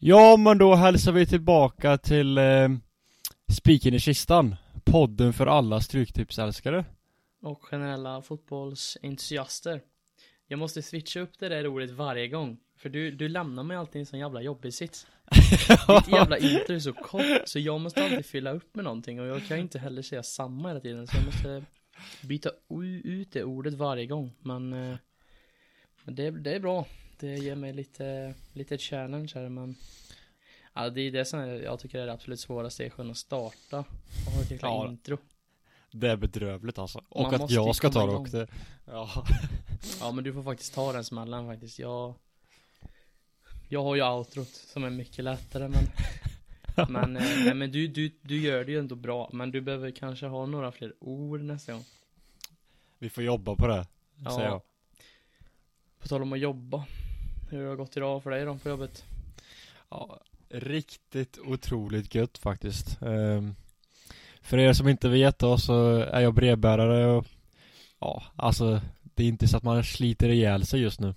Ja, men då hälsar vi tillbaka till eh, Spiken i kistan. Podden för alla stryktipsälskare. Och generella fotbollsentusiaster. Jag måste switcha upp det där ordet varje gång. För du, du lämnar mig alltid i en sån jävla jobbig sits. Ditt jävla intro är så kort, så jag måste alltid fylla upp med någonting och jag kan inte heller säga samma hela tiden. Så jag måste byta ut det ordet varje gång. Men, eh, det, det är bra. Det ger mig lite, lite challenge här men Ja, det är det som jag tycker är det absolut svåraste, är att starta och ha ett jäkla Ja. intro. Det är bedrövligt alltså. Och Man att jag ska ta det också. Ja. Ja men du får faktiskt ta den smällen faktiskt. Jag Jag har ju outrot som är mycket lättare men Men, eh, nej, men du, du, du gör det ju ändå bra Men du behöver kanske ha några fler ord nästa gång Vi får jobba på det. Ja. Säger jag. På tal om att jobba Hur har det gått idag för dig då på jobbet? Ja, riktigt otroligt gött faktiskt. Ehm, för er som inte vet då så är jag brevbärare och ja, alltså det är inte så att man sliter ihjäl sig just nu.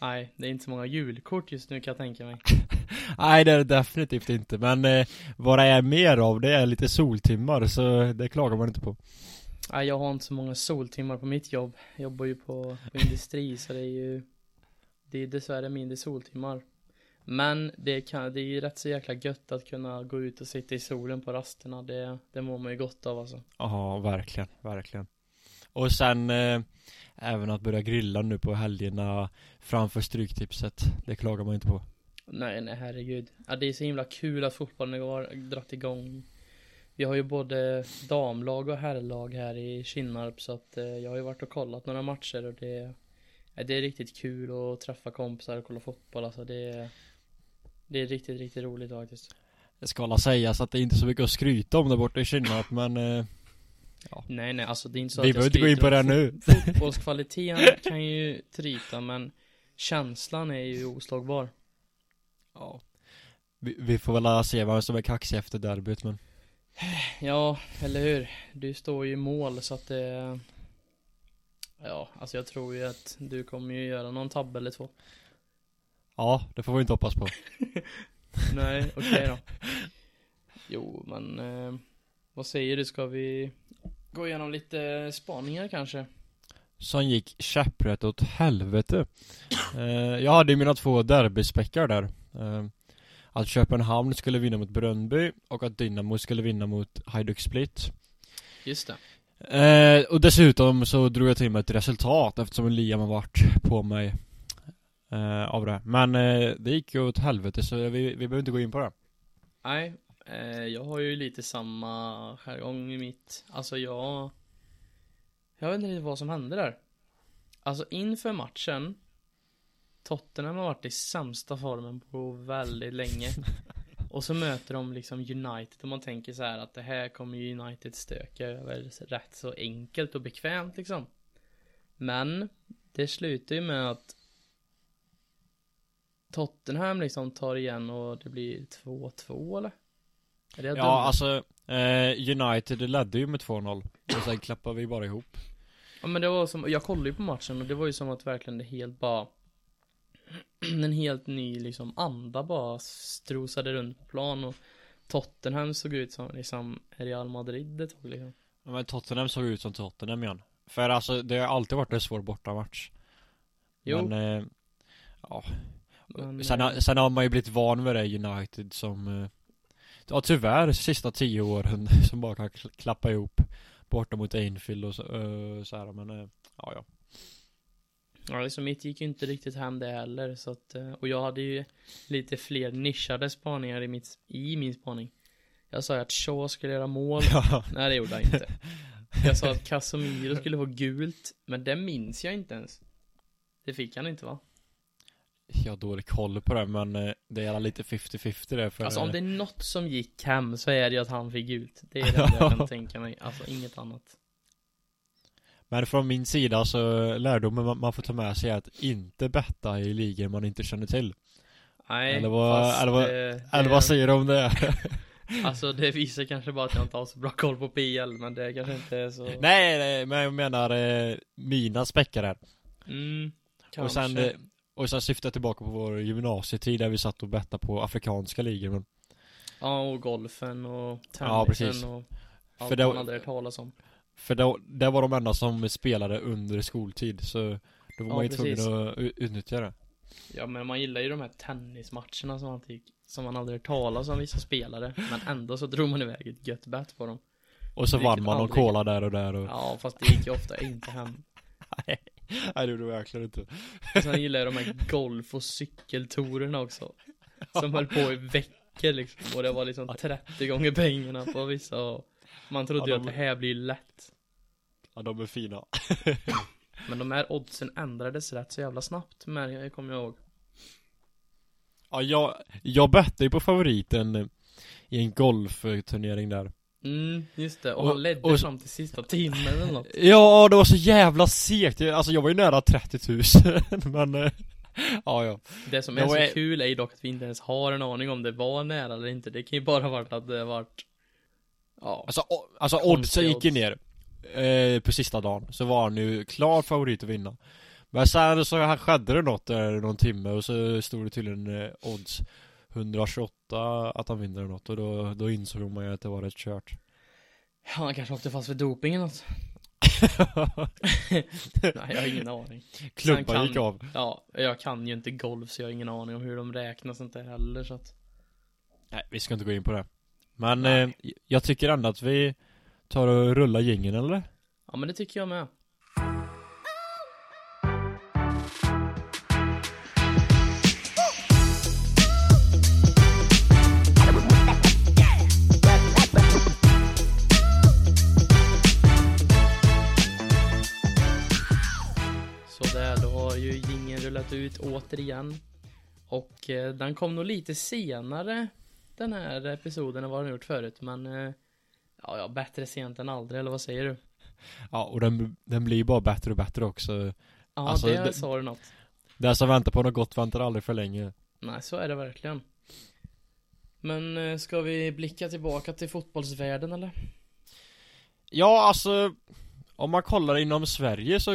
Nej, det är inte så många julkort just nu kan jag tänka mig Nej det är det definitivt inte men eh, vad det är mer av det är lite soltimmar så det klagar man inte på. Nej, jag har inte så många soltimmar på mitt jobb Jag jobbar ju på, på industri så det är ju Det är dessvärre mindre soltimmar Men det kan, det är ju rätt så jäkla gött att kunna gå ut och sitta i solen på rasterna Det, det mår man ju gott av alltså Ja, verkligen, verkligen. Och sen eh, även att börja grilla nu på helgerna framför Stryktipset. Det klagar man inte på. Nej, nej herregud ja, Det är så himla kul att fotbollen har dragit igång Vi har ju både damlag och herrlag här i Kinnarp så att eh, jag har ju varit och kollat några matcher och det Det är riktigt kul att träffa kompisar och kolla fotboll alltså det Det är riktigt, riktigt roligt faktiskt Det ska alla sägas att det är inte så mycket att skryta om där borta i Kinnarp men eh, Nej nej alltså det är inte så Vi att behöver inte gå in på det nu. fot- Fotbollskvaliteten kan ju trita men Känslan är ju oslagbar ja. vi, vi får väl se vem som är kaxig efter derbyt men Ja, eller hur? Du står ju i mål så att det Ja, alltså jag tror ju att du kommer ju göra någon tabbe eller två Ja, det får vi inte hoppas på. Nej, okej då Jo, men eh, Vad säger du? Ska vi Gå igenom lite spaningar kanske? Som gick käpprätt åt helvete. Eh, jag hade ju mina två derbyspäckar där. Eh, att Köpenhamn skulle vinna mot Brönnby och att Dynamo skulle vinna mot Hajduk Split. Just det Eh, och dessutom så drog jag till med ett resultat eftersom Liam har varit på mig eh, av det. Men eh, det gick ju åt helvete så vi, vi behöver inte gå in på det. Nej, eh, jag har ju lite samma jargong i mitt, alltså jag Jag vet inte riktigt vad som hände där Alltså inför matchen Tottenham har varit i sämsta formen på väldigt länge Och så möter de liksom United och man tänker så här att det här kommer ju United stöka över rätt så enkelt och bekvämt liksom Men Det slutar ju med att Tottenham liksom tar igen och det blir 2-2 eller? Ja, dum? alltså eh, United ledde ju med 2-0 och sen klappade vi bara ihop. Ja men det var som, jag kollade ju på matchen och det var ju som att verkligen det helt bara En helt ny liksom anda bara strosade runt på plan och Tottenham såg ut som liksom Real Madrid ett tag liksom Ja, Men Tottenham såg ut som Tottenham igen. För alltså det har alltid varit en svår bortamatch. Jo, Men eh, ja. men, Sen, eh, har- sen har man ju blivit van med det United som eh, Ja tyvärr sista tio åren som bara kan kl- klappa ihop Borta mot Anfield och så, eh, så här men eh, ja ja Ja liksom mitt gick ju inte riktigt hem det heller så att eh, Och jag hade ju lite fler nischade spaningar i, mitt, i min spaning. Jag sa ju att Shaw skulle göra mål. Ja, Nej det gjorde han inte. Jag sa att Casemiro skulle få gult Men det minns jag inte ens. Det fick han inte va? Jag har dålig koll på det men eh, det är lite 50-50 det för Alltså om eh, det är något som gick hem så är det ju att han fick gult. Det är det jag kan tänka mig. Alltså inget annat Men från min sida så lärdomen man- får ta med sig är att inte betta i ligor man inte känner till Nej Eller vad- eller vad- det, Eller vad säger du om det? Alltså det visar kanske bara att jag inte har så bra koll på PL Men det kanske inte är så nej, nej men jag menar eh, mina späckar här Mm Och sen, kanske. eh, Och sen syftar jag tillbaka på vår gymnasietid där vi satt och bettade på afrikanska ligor men Ja, och golfen och tennisen Ja, precis. och allt För det- man hade hört talas om. För det, det var de enda som spelade under skoltid så då var Ja, man ju precis. tvungen att utnyttja det Ja, men man gillar ju de här tennismatcherna som man fick, som man hade hört talas om vissa spelare. Men ändå så drog man iväg ett gött bet på dem. Och så vann man aldrig. cola där och där och Ja, fast det gick ju ofta inte hem. Nej det gjorde det verkligen inte Och sen gillar jag de här golf och cykeltorerna också. Som höll på i veckor liksom. Och det var liksom 30 gånger pengarna på vissa och man trodde ju Ja, att de- det här blir lätt. Ja de är fina Men de här oddsen ändrades rätt så jävla snabbt, men jag kommer jag ihåg. Ja jag, jag bettade ju på favoriten i en golfturnering där Mm, just det. Och, Och- han ledde och- fram till sista timmen eller något. Ja det var så jävla segt, Jag- alltså jag var ju nära 30 000 men eh, Ja ja Det som är så var- kul är ju dock att vi inte ens har en aning om det var nära eller inte. Det kan ju bara varit att det varit Ja, Alltså, o- alltså oddsen gick ju ner eh, På sista dagen, så var han ju klar favorit att vinna. Men sen så här skedde det något där någon timme och så stod det tydligen eh, odds 128 att han vinner något. Och då, då insåg man ju att det var rätt kört. Han kanske åkte fast för doping eller något. Nej, jag har ingen aning. Klubban kan- gick av. Ja, jag kan ju inte golf så jag har ingen aning om hur de räknar sånt där heller så att Nej vi ska inte gå in på det Men eh, jag tycker ändå att vi tar och rullar gängen eller? Ja men det tycker jag med. Sådär, då har ju jingeln rullat ut återigen. Och eh, den kom nog lite senare den här episoden än vad den gjort förut men eh, Ja, ja, bättre sent än aldrig, eller vad säger du? Ja och den, den blir ju bara bättre och bättre också Ja, Alltså, det, det- sa du något. Den som väntar på något gott väntar aldrig för länge Nej, så är det verkligen. Men eh, ska vi blicka tillbaka till fotbollsvärlden eller? Ja, alltså om man kollar inom Sverige så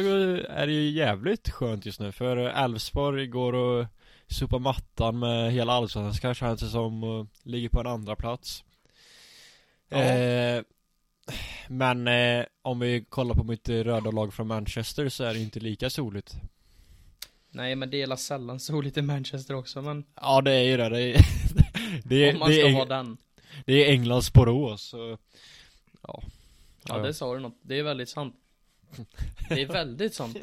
är det ju jävligt skönt just nu för Elfsborg går och sopar mattan med hela allsvenskan känns det som och ligger på en andra plats. Ja. Eh, men eh, om vi kollar på mitt röda lag från Manchester så är det inte lika soligt. Nej, men det är sällan soligt i Manchester också, men Ja det är ju det, det är, det är, om man ska är, vara den. det är Englands Borås så, ja. Ja, det sa du något. Det är väldigt sant. Det är väldigt sant.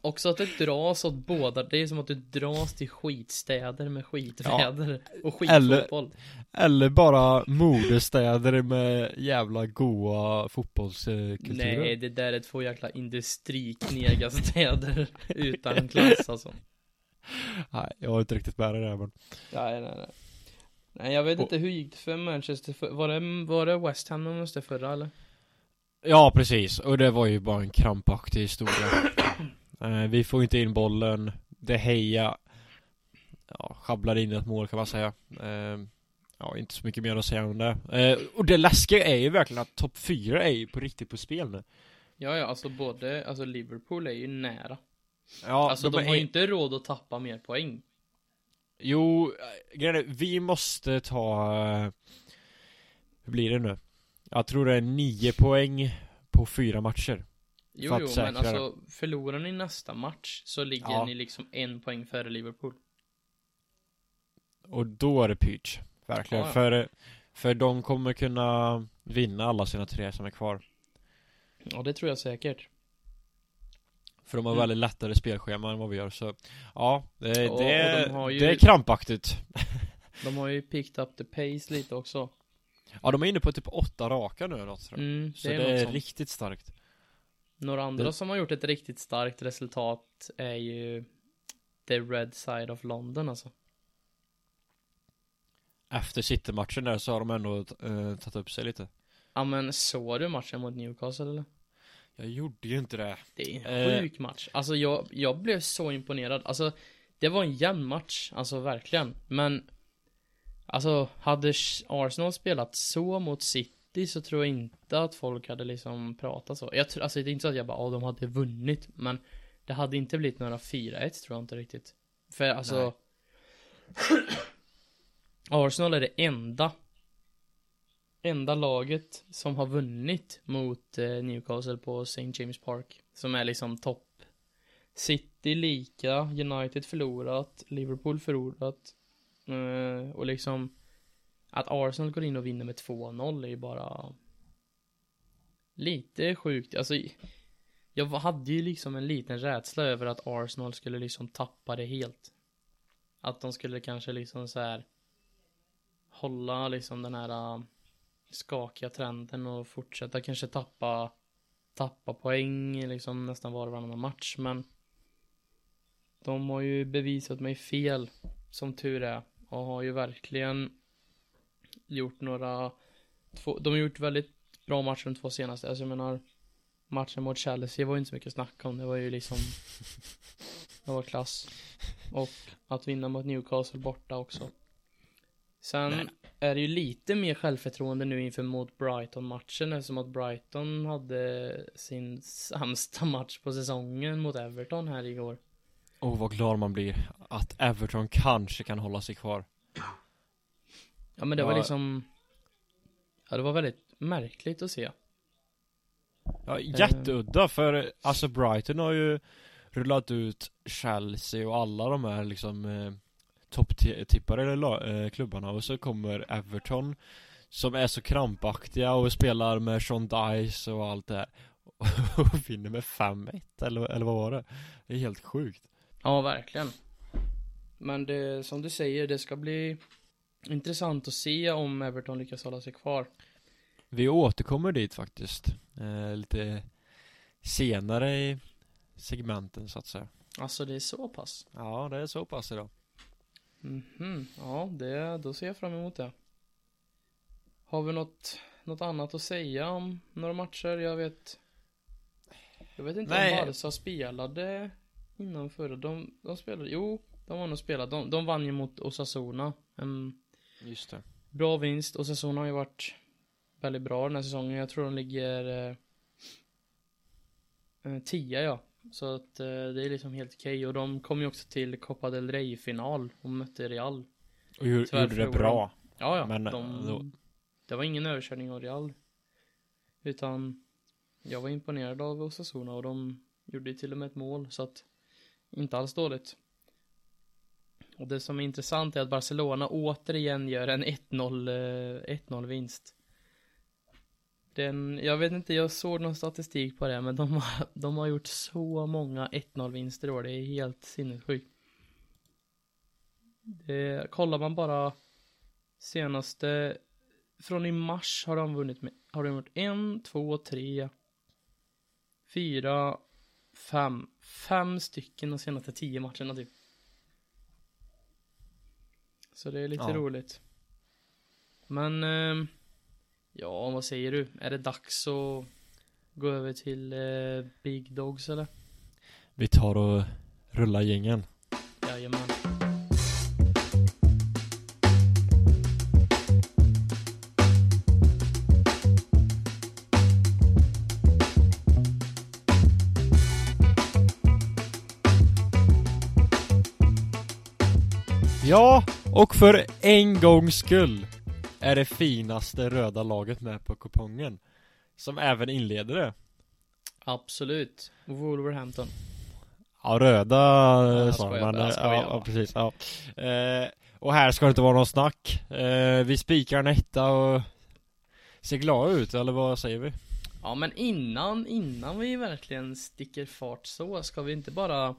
Också att det dras åt båda. Det är som att du dras till skitstäder med skitväder och Eller- skitfotboll. Eller bara moderstäder med jävla goa fotbollskulturer. Nej, det där är två jäkla industriknega städer utan klass alltså. Nej, jag har inte riktigt med det där men Nej, nej, nej. Nej, jag vet Och- inte hur gick det för Manchester var det, var det West Ham de måste förra eller? Ja precis, och det var ju bara en krampaktig historia eh, Vi får inte in bollen Det heja Ja, sjabblade in ett mål kan man säga eh, Ja, inte så mycket mer att säga om det eh, Och det läskiga är ju verkligen att topp 4 är ju på riktigt på spel nu Ja, ja, alltså både, alltså Liverpool är ju nära. Ja, alltså de, är- har ju inte råd att tappa mer poäng. Jo, eh, grejen är, vi måste ta eh, Hur blir det nu? Jag tror det är 9 poäng på fyra matcher Jo, jo, men alltså förlorar ni nästa match så ligger Ja. ni liksom en poäng före Liverpool. Och då är det pyrt Verkligen, Ja, ja. för För de kommer kunna vinna alla sina tre som är kvar Ja, det tror jag säkert. För de har Mm. väldigt lättare spelschema än vad vi gör så Ja, det, Och- det, och de har ju- det är krampaktigt De har ju picked up the pace lite också. Ja, de är inne på typ åtta raka nu eller något tror jag. Mm, Så det det är, är, något sånt. riktigt starkt Några andra det- som har gjort ett riktigt starkt resultat är ju The Red Side of London alltså. Efter City-matchen där så har de ändå eh, tagit upp sig lite Ja men såg du matchen mot Newcastle eller? Jag gjorde ju inte det Det är en Eh. sjuk match. Alltså jag, jag blev så imponerad. Alltså det var en jämn match, alltså verkligen. Men Alltså hade Arsenal spelat så mot City så tror jag inte att folk hade liksom pratat så. Jag tror, alltså det är inte så att jag bara, ja de hade vunnit. Men det hade inte blivit några 4-1 tror jag inte riktigt. För alltså Arsenal är det enda Enda laget som har vunnit mot eh, Newcastle på St. James Park Som är liksom topp City lika, United förlorat, Liverpool förlorat Eh, och liksom Att Arsenal går in och vinner med 2-0 är ju bara Lite sjukt, alltså Jag hade ju liksom en liten rädsla över att Arsenal skulle liksom tappa det helt. Att de skulle kanske liksom så här Hålla liksom den här ah, Skakiga trenden och fortsätta kanske tappa Tappa poäng liksom nästan var och varannan match men De har ju bevisat mig fel Som tur är och har ju verkligen Gjort några två, De har gjort väldigt bra matcher de två senaste. Alltså jag menar Matchen mot Chelsea var ju inte så mycket att snacka om. Det var ju liksom Det var klass. Och att vinna mot Newcastle borta också. Sen Nej. är det ju lite mer självförtroende nu inför mot Brighton-matchen eftersom att Brighton hade sin sämsta match på säsongen mot Everton här igår. Och vad glad man blir att Everton kanske kan hålla sig kvar. Ja men det var liksom Ja det var väldigt märkligt att se. Ja, jätteudda för alltså Brighton har ju rullat ut Chelsea och alla de här liksom eh, topptippare eh, klubbarna och så kommer Everton som är så krampaktiga och spelar med Sean Dice och allt det här och vinner med 5-1 eller, eller vad var det? Det är helt sjukt Ja, verkligen Men det, som du säger, det ska bli intressant att se om Everton lyckas hålla sig kvar vi återkommer dit faktiskt eh, Lite senare i segmenten så att säga Alltså det är så pass? Ja, det är så pass idag Mhm, mm ja det, då ser jag fram emot det Har vi något, något annat att säga om några matcher? Jag vet Jag vet inte Nej. om Barca spelade innan förra, de, de spelade, jo De har nog spelat, de, de vann ju mot Osasuna um, Just det Bra vinst, Osasuna har ju varit väldigt bra den här säsongen. Jag tror de ligger eh, eh tia ja. Så att eh, det är liksom helt okej. Okay. Och de kom ju också till Copa del Rey-final och mötte Real. Och gjorde, gjorde det bra. Ja, ja. Men, de, då... Det var ingen överkörning av Real. Utan jag var imponerad av Osasuna och de gjorde till och med ett mål. Så att inte alls dåligt. Och det som är intressant är att Barcelona återigen gör en 1-0 1-0 eh, vinst. Den, jag vet inte, jag såg någon statistik på det, men de har, de har gjort så många 1-0 vinster i år, det är helt sinnessjukt. Det, kollar man bara senaste, från i mars har de vunnit med, har de gjort en, två, tre, fyra, fem, fem stycken de senaste tio matcherna typ. Så det är lite ja. roligt. Men eh, Ja, vad säger du? Är det dags att gå över till eh, Big Dogs eller? Vi tar och rullar gängen. Jajamän. Ja, och för en gångs skull är det finaste röda laget med på kupongen. Som även inleder det. Absolut. Wolverhampton. Ja, röda ja, sa man. Ja, ja, precis. Ja. Eh, och här ska det inte vara någon snack. Eh, vi spikar en etta och ser glada ut, eller vad säger vi? Ja, men innan, innan vi verkligen sticker fart så, ska vi inte bara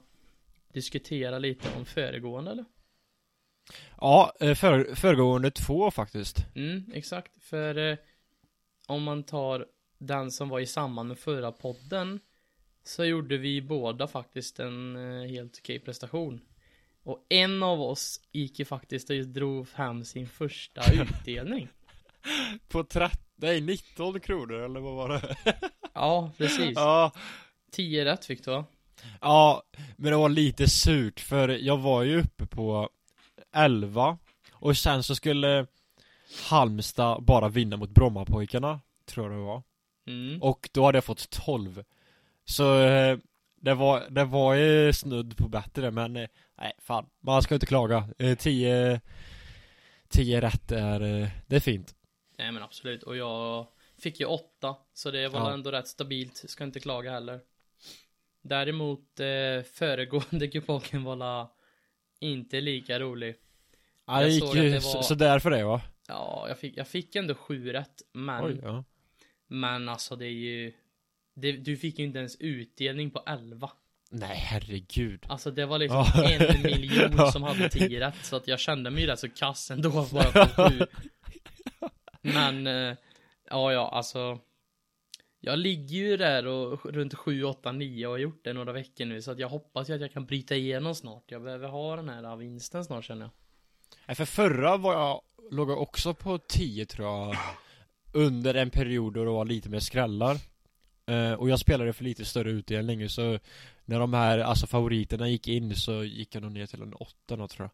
diskutera lite om föregående eller? Ja, eh, för, föregående två faktiskt. Mm, exakt. För eh, om man tar den som var i samband med förra podden så gjorde vi båda faktiskt en eh, helt okej prestation. Och en av oss gick ju faktiskt och drog hem sin första utdelning. På 30, nej 19 kronor eller vad var det? ja, precis. Ja. 10 rätt fick du va? Ja, men det var lite surt för jag var ju uppe på 11 Och sen så skulle Halmstad bara vinna mot Brommapojkarna Tror jag det var mm. Och då hade jag fått 12 Så eh, det var, det var ju snudd på bättre men eh, nej fan, man ska inte klaga. Eh, 10 10 rätt är, det är fint. Nej men absolut, och jag fick ju åtta, så det var Ja. ändå rätt stabilt, ska inte klaga heller. Däremot eh, föregående kupongen var la inte lika rolig. Ja, det gick ju att det så, var- så där för det va? Ja, jag fick, jag fick ändå sju rätt, men, Oj, ja. men alltså det är ju det, Du fick ju inte ens utdelning på 11 Nej herregud. Alltså det var liksom Ja. en miljon som hade 10 rätt Så att jag kände mig ju rätt så kass ändå bara på sju Men eh, Ja ja alltså Jag ligger ju där och runt 7, 8, 9 och har gjort det några veckor nu Så att jag hoppas ju att jag kan bryta igenom snart. Jag behöver ha den här vinsten snart känner jag. Nej, för förra var jag, låg jag också på 10 tror jag Under en period då det var lite mer skrällar. Eh, Och jag spelade för lite större utdelning så När de här, alltså favoriterna gick in så gick jag nog ner till en 8 då, tror jag.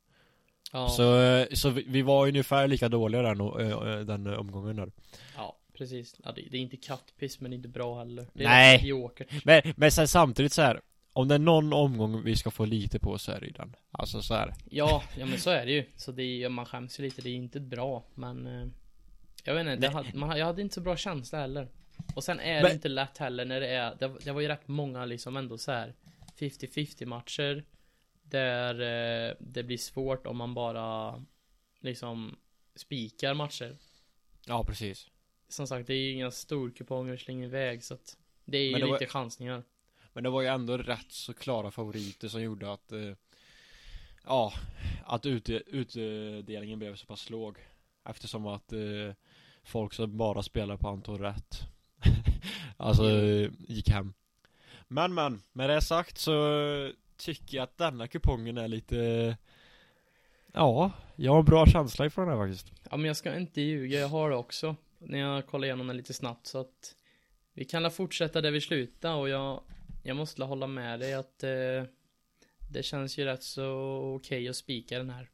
Ja, Så, eh, så vi, var ungefär lika dåliga den, eh, den omgången där. Ja precis ja, det, det är inte kattpiss men inte bra heller Det är Nej. mediokert. Men, men sen samtidigt så här. Om det är någon omgång vi ska få lite på så är det den Alltså så här. Ja, ja men så är det ju. Så det är, man skäms ju lite, det är inte bra, men eh, Jag vet inte, det hade, man, jag hade inte så bra känsla heller. Och sen är det Men- inte lätt heller när det är, det, det var ju rätt många liksom ändå så här 50-50 matcher. Där eh, det blir svårt om man bara liksom spikar matcher. Ja precis Som sagt, det är ju inga storkuponger att slänga iväg så att det är ju det var- lite chansningar. Men det var ju ändå rätt så klara favoriter som gjorde att eh, Ja Att utdelningen blev så pass låg Eftersom att eh, Folk som bara spelar på antal rätt Alltså eh, gick hem Men men Med det sagt så Tycker jag att denna kupongen är lite Ja Jag har en bra känsla ifrån den här faktiskt Ja men jag ska inte ljuga, jag har det också. När jag kollar igenom den lite snabbt så att Vi kan la fortsätta där vi slutade och jag Jag måste la hålla med dig att eh, Det känns ju rätt så okej att spika den här.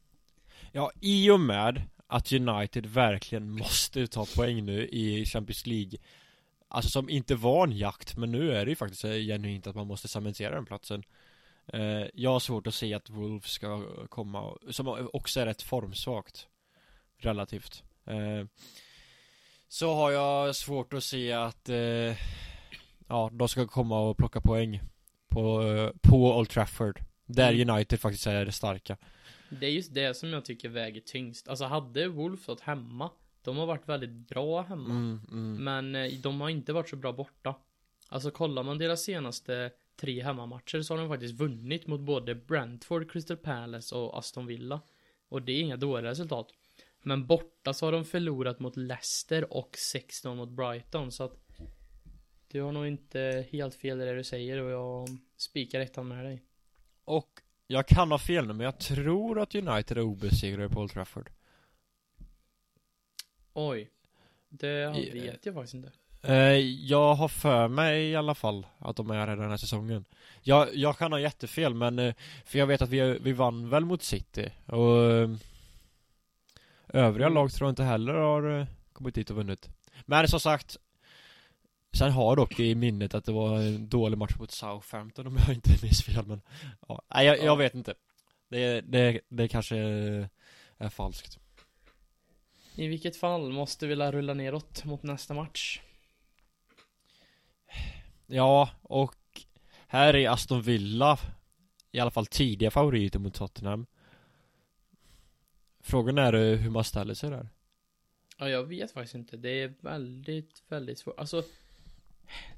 Ja, i och med att United verkligen måste ta poäng nu i Champions League Alltså som inte var en jakt, men nu är det ju faktiskt eh, genuint att man måste cementera den platsen. Eh, Jag har svårt att se att Wolves ska komma, som också är rätt formsvagt Relativt. Eh, så har jag svårt att se att eh, Ja, de ska komma och plocka poäng På, eh, på Old Trafford. Där Mm. United faktiskt är starka. Det är just det som jag tycker väger tyngst. Alltså hade Wolf fått hemma De har varit väldigt bra hemma. Mm, mm. Men eh, de har inte varit så bra borta. Alltså kollar man deras senaste tre hemmamatcher så har de faktiskt vunnit mot både Brentford, Crystal Palace och Aston Villa. Och det är inga dåliga resultat Men borta så har de förlorat mot Leicester och 16 mot Brighton så att Du har nog inte helt fel i det du säger och jag spikar ettan med dig. Och jag kan ha fel nu men jag tror att United är obesegrade på Old Trafford. Oj. Det vet jag faktiskt inte. Eh, Jag har för mig i alla fall att de är det den här säsongen. Jag, jag kan ha jättefel men eh, För jag vet att vi, vi vann väl mot City och eh, Övriga Mm. lag tror jag inte heller har eh, kommit dit och vunnit Men som sagt Sen har jag dock i minnet att det var en dålig match mot Southampton om jag inte minns fel men ja, Nej jag, Ja. jag vet inte det, det, det kanske är falskt I vilket fall måste vi la rulla neråt mot nästa match Ja, och här är Aston Villa i alla fall tidiga favoriter mot Tottenham. Frågan är eh, hur man ställer sig där. Ja, jag vet faktiskt inte. Det är väldigt, väldigt svårt. Alltså,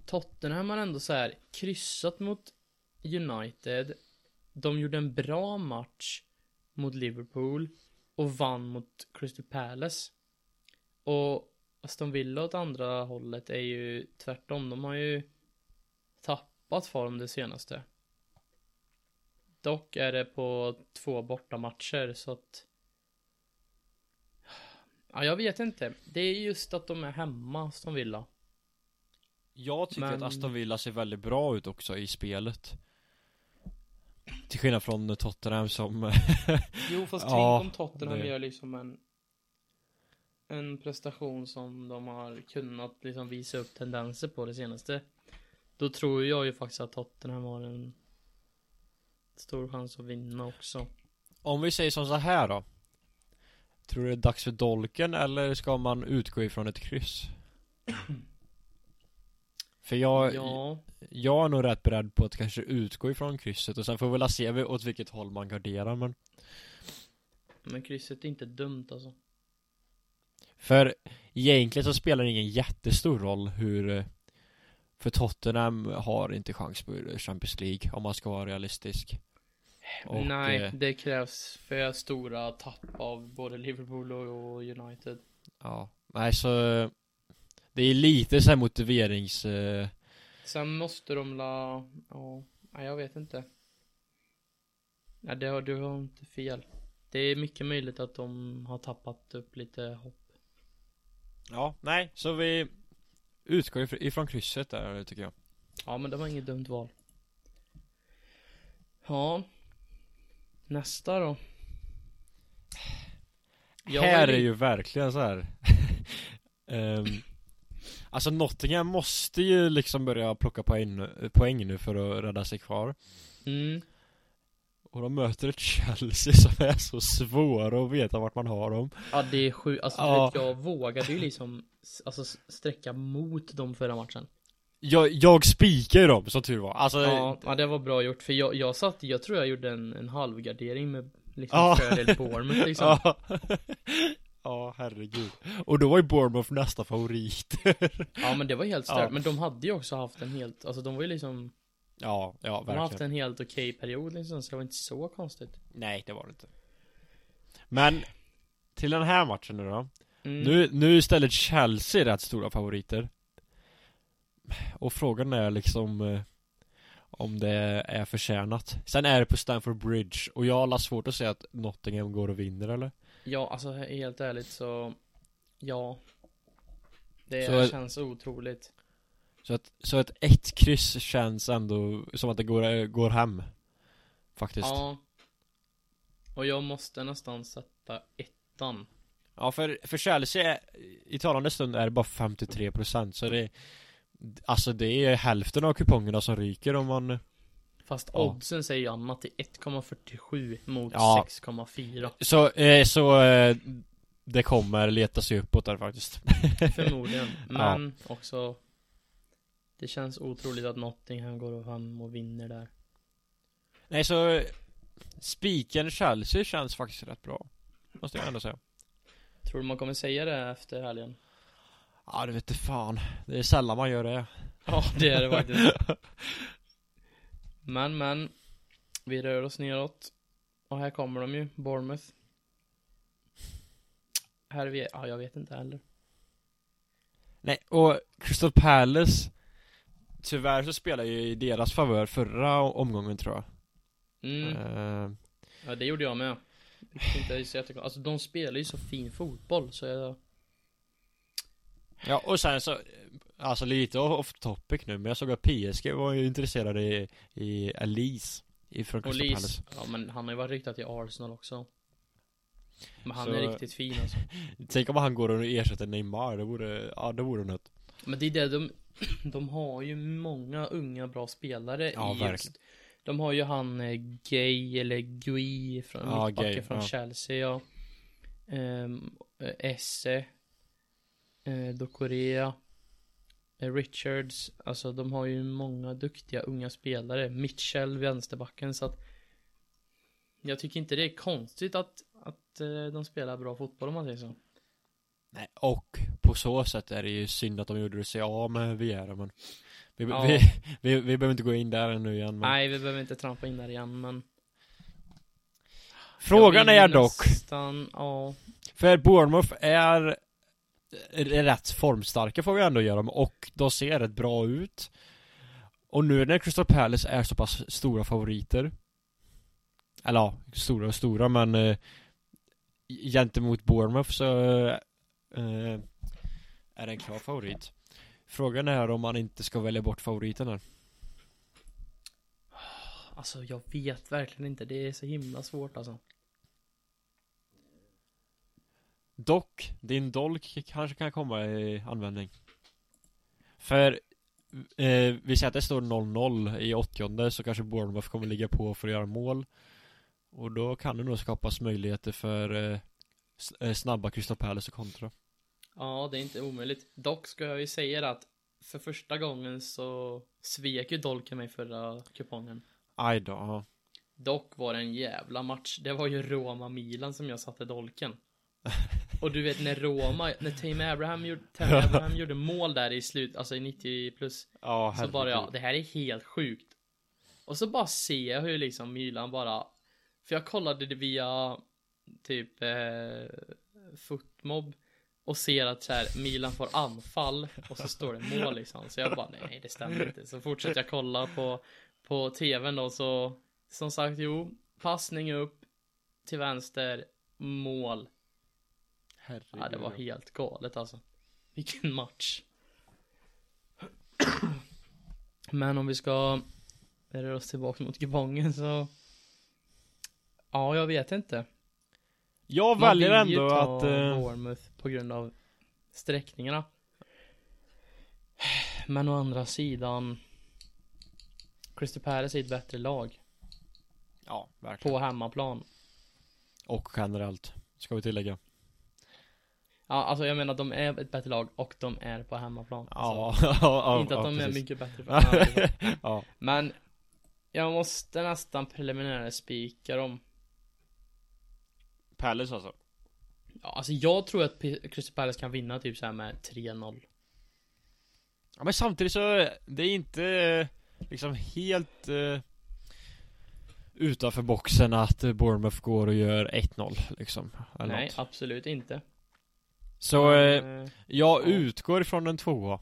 Tottenham har ändå så här kryssat mot United. De gjorde en bra match mot Liverpool och vann mot Crystal Palace. Och Aston Villa åt andra hållet är ju tvärtom. De har ju tappat form det senaste. Dock är det på två bortamatcher så att Ja, jag vet inte. Det är just att de är hemma som Villa. Jag tycker Men- att Aston Villa ser väldigt bra ut också i spelet. Till skillnad från Tottenham som Jo, fast Ja, tänk om Tottenham det- gör liksom en en prestation som de har kunnat liksom visa upp tendenser på det senaste. Då tror jag ju faktiskt att Tottenham har en stor chans att vinna också. Om vi säger som så här då Tror du det är dags för dolken eller ska man utgå ifrån ett kryss? För jag, Ja, jag är nog rätt beredd på att kanske utgå ifrån krysset och sen får vi väl se åt vilket håll man garderar men men krysset är inte dumt alltså. För egentligen så spelar det ingen jättestor roll hur eh, För Tottenham har inte chans på Champions League om man ska vara realistisk Och, Nej, eh, det krävs för stora tapp av både Liverpool och United. Ja, nej så Det är lite så här motiverings eh, Sen måste de la, ja, nej, jag vet inte. Nej, det har, du har inte fel. Det är mycket möjligt att de har tappat upp lite hopp. Ja, nej, så vi Utgår if- ifrån krysset där tycker jag Ja, men det var inget dumt val. Ja. Nästa då. Jag Här är ju verkligen så här. Ehm, Alltså Nottingham måste ju liksom börja plocka poäng, poäng nu för att rädda sig kvar Mm. Och de möter ett Chelsea som är så svåra att veta vart man har dem Ja, det är sjukt. Alltså, Ja. jag vågade ju liksom, alltså sträcka mot dem förra matchen. Jag, jag spikar ju dem som tur var Alltså Ja, ja det var bra gjort. För jag, jag satt, jag tror jag gjorde en, en halvgardering med liksom Ja. fördel Bournemouth liksom. Ja, ja herregud Och då var ju Bournemouth nästa favorit Ja men det var helt stört. Ja. Men de hade ju också haft en helt, alltså de var ju liksom, Ja, ja de har verkligen haft en helt okej period liksom, så det var inte så konstigt. Nej det var det inte Men Till den här matchen nu då Mm. Nu, nu är istället Chelsea rätt stora favoriter Och frågan är liksom eh, Om det är förtjänat Sen är det på Stamford Bridge Och jag har svårt att säga att Nottingham går och vinner eller? Ja, alltså helt ärligt så, ja. Det Så- känns otroligt. Så att, så att ett kryss känns ändå som att det går, går hem Faktiskt ja, Ja. Och jag måste nästan sätta ettan. för, för Chelsea är, I talande stund är det bara 53% så det Alltså det är hälften av kupongerna som ryker om man Fast Ja. oddsen säger ju annat till 1,47 mot Ja. 6,4. Så, eh, så eh, Det kommer leta sig uppåt där faktiskt Förmodligen. Men också Det känns otroligt att Nottingham går fram och vinner där. Nej så Spiken Chelsea känns faktiskt rätt bra Måste jag ändå säga Tror du man kommer säga det efter helgen? Ja det vet fan Det är sällan man gör det Ja, det är det faktiskt. Men, men. Vi rör oss neråt. Och här kommer de ju, Bournemouth. Här är vi, ja jag vet inte heller. Nej och Crystal Palace Tyvärr så spelar ju i deras favör förra omgången tror jag Mm, Eh, ja det gjorde jag med. Vilket inte är så jättekonstigt. Alltså de spelar ju så fin fotboll så jag... Ja och sen så Alltså lite off topic nu men jag såg att PSG var ju intresserade i, i Elise Ifrån Crystal Palace ja men han har ju varit riktad till Arsenal också. Men han Så- är riktigt fin alltså. Tänk om han går och ersätter Neymar, det vore, ja det vore något Men det är det de, de har ju många unga bra spelare Ja, i verkligen. De har ju han eh, Gay eller Gui från Ja, mittbacken från ja. Chelsea ja. Um, Esse. Uh, Dokorea. eh, Richards. Alltså de har ju många duktiga unga spelare. Mitchell, vänsterbacken så att. Jag tycker inte det är konstigt att, att eh, de spelar bra fotboll om man säger så. Nej, och på så sätt är det ju synd att de gjorde sig av med Viera men vi, Ja. vi, vi, vi behöver inte gå in där ännu igen men Nej, vi behöver inte trampa in där igen men. Frågan är dock Nästan, ja. För Bournemouth är rätt formstarka får vi ändå göra dem och de ser rätt bra ut Och nu när Crystal Palace är så pass stora favoriter Eller ja, stora och stora men eh, Gentemot Bournemouth så eh, eh, Är det en klar favorit Frågan är om man inte ska välja bort favoriten här Alltså jag vet verkligen inte. Det är så himla svårt alltså. Dock, din dolk kanske kan komma i användning För eh, Vi säger att det står 0-0 i 80 så kanske Bournemouth kommer ligga på för att göra mål Och då kan det nog skapas möjligheter för eh, eh, snabba Crystal Palace och kontra Ja, det är inte omöjligt. Dock ska jag ju säga att för första gången så svek ju Dolken mig förra kupongen. Aj då. Dock var det en jävla match. Det var ju Roma-Milan som jag satte Dolken. Och du vet när Roma, när Tame Abraham, gjorde, Tame Abraham gjorde mål där i slut, alltså i 90 plus. Ja, Så bara ja, herregud. det här är helt sjukt. Och så bara ser jag hur liksom Milan bara För jag kollade det via typ eh, Footmob Och ser att så här, Milan får anfall och så står det mål liksom Så jag bara nej det stämmer inte Så fortsätter jag kolla på På tvn då så Som sagt jo Passning upp Till vänster Mål Herregud. Ja det var helt galet alltså. Vilken match. Men om vi ska röra oss tillbaka mot kupongen så Ja jag vet inte. Jag Man väljer vill ju ändå ta att eh, Bournemouth på grund av sträckningarna. Men å andra sidan Crystal Palace är ett bättre lag. Ja, verkligen. På hemmaplan. Och generellt Ska vi tillägga Ja alltså jag menar de är ett bättre lag och de är på hemmaplan Ja, alltså, ja, ja Inte att de är precis. mycket bättre på hemmaplan Ja, Men jag måste nästan preliminära spika dem. Palace alltså Ja, alltså jag tror att Crystal Palace kan vinna typ så här med 3-0. Ja men samtidigt så, det är inte eh, liksom helt eh, utanför boxen att Bournemouth går och gör 1-0 liksom. Eller Nej, något. absolut inte. Så eh, eh, jag ja. utgår ifrån en tvåa.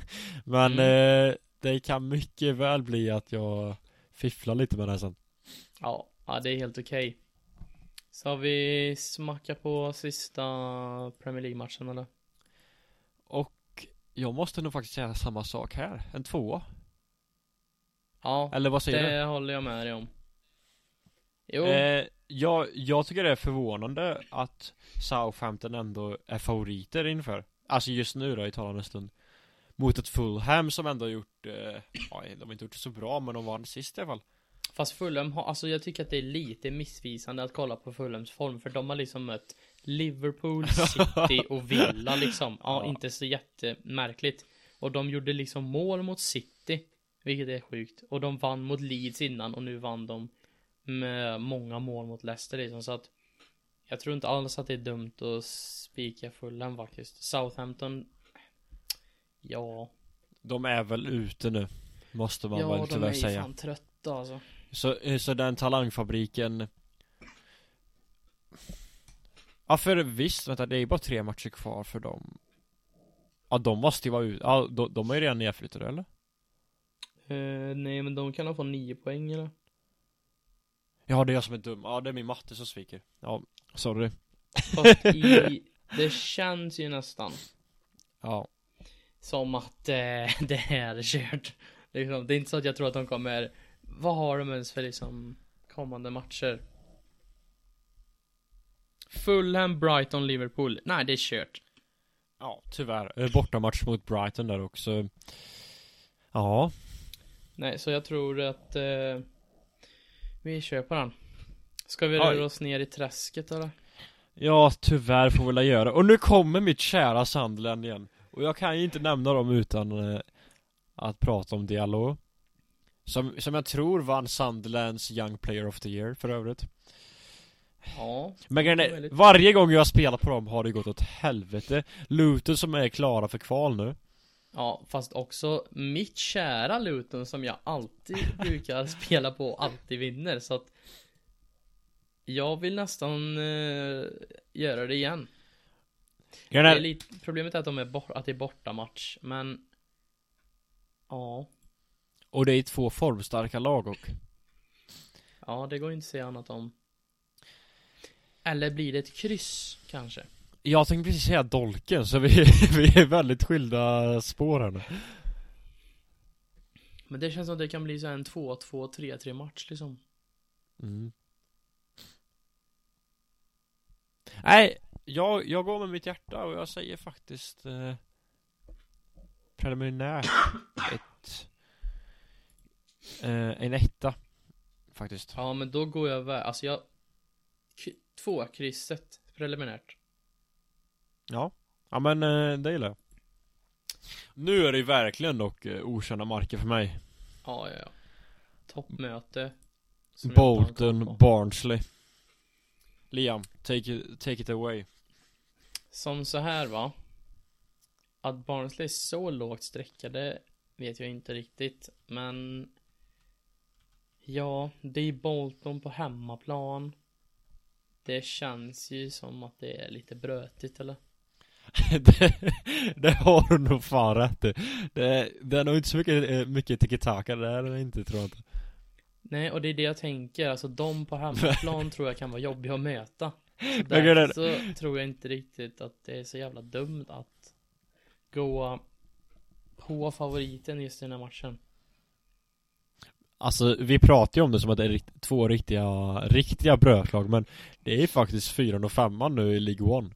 men Mm. eh, det kan mycket väl bli att jag fifflar lite med det sen. ja, ja, det är helt okej. Så har vi smackat på sista Premier League-matchen eller? Och jag måste nog faktiskt säga samma sak här. En tvåa. Ja, Eller vad säger det du? håller jag med dig om. Jo, Eh, jag, jag tycker det är förvånande att Southampton ändå är favoriter inför. Alltså just nu då i talande stund. Mot ett Fulham som ändå har gjort, eh, ja, de har inte gjort det så bra men de vann sist i alla fall. fast Fulham har, alltså jag tycker att det är lite missvisande att kolla på Fulhams form, för de har liksom mött Liverpool, City och Villa liksom. Ja, Ja. inte så jättemärkligt. Och de gjorde liksom mål mot City, vilket är sjukt. Och de vann mot Leeds innan och nu vann de med många mål mot Leicester liksom, så att jag tror inte alls att det är dumt att spika Fulham faktiskt. Southampton, ja, De är väl ute nu. Måste man ja väl de tyvärr är ju säga. fan trötta alltså. Så, så den talangfabriken Ja för visst, vänta det är ju bara tre matcher kvar för dem Ja de måste ju vara ute, ja de, de är ju redan nedflyttade eller? Eh, nej men de kan ha få nio poäng eller? Ja det är jag som är dum, ja det är min matte som sviker Ja, sorry Fast i, det känns ju nästan Ja som att eh, det är kört. Liksom, det är inte så att jag tror att de kommer, vad har de ens för liksom kommande matcher? Fulham, Brighton, Liverpool. Nej, det är kört. Ja, tyvärr. Eh, Bortamatch mot Brighton där också Ja Nej, så jag tror att eh, vi på den. Ska vi röra oss ner i träsket eller? Ja, tyvärr får vi väl göra. Och nu kommer mitt kära Sunderland igen. Och jag kan ju inte nämna dem utan eh, att prata om Diallo som, som jag tror vann Sunderlands Young Player of the Year för övrigt. Ja. Men grejen är väldigt- varje gång jag har spelat på dem har det gått åt helvete. Luton som är klara för kval nu Ja, fast också mitt kära Luton som jag alltid brukar spela på och alltid vinner så att jag vill nästan eh, göra det igen. Det är, lite, problemet är att, de är bort, att det är bortamatch, men ja, Och det är två formstarka lag och ja, det går inte att säga annat om. Eller blir det ett kryss kanske? Jag tänkte precis säga Dolken så vi, vi är väldigt skilda spår här nu Men det känns som att det kan bli så en 2-2, 3-3 match liksom. mm. Nej, jag, jag går med mitt hjärta och jag säger faktiskt eh, Preliminärt ett eh, en etta. Faktiskt. Ja, men då går jag över, alltså jag Två krysset preliminärt Ja. Ja men eh, det gillar jag. Nu är det verkligen dock eh, okända marker för mig. Ja, ja, ja Toppmöte Bolton. Barnsley. Liam, take it, take it away. Som så här va Att Barnsley är så lågt streckade Vet jag inte riktigt Men Ja, det är Bolton på hemmaplan Det känns ju som att det är lite brötigt eller? det, det har du nog fan rätt i. Det, det är nog inte så mycket, eh, mycket tiki-taka det är det inte tror jag inte. Nej, och det är det jag tänker, alltså de på hemmaplan tror jag kan vara jobbiga att möta Så Därför så tror jag inte riktigt att det är så jävla dumt att gå på favoriten just i den här matchen Alltså vi pratar ju om det som att det är två riktiga, riktiga brötlag men det är faktiskt fyran och femman nu i League One.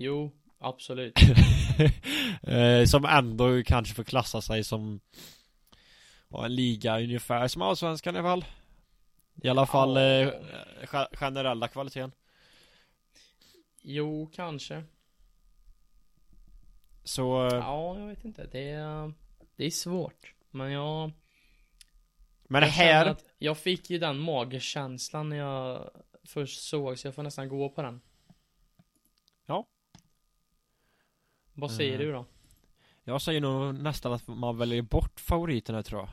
Jo, absolut eh, som ändå kanske får klassa sig som en liga ungefär som Allsvenskan i alla fall. I alla fall Ja. eh, ge- generella kvaliteten. Jo, kanske Så eh, Ja, jag vet inte. Det är, det är svårt. Men jag, Men jag här jag fick ju den magkänslan när jag först såg, så jag får nästan gå på den. Ja. Vad säger Eh. du då? Jag säger nog nästan att man väljer bort favoriten här tror jag.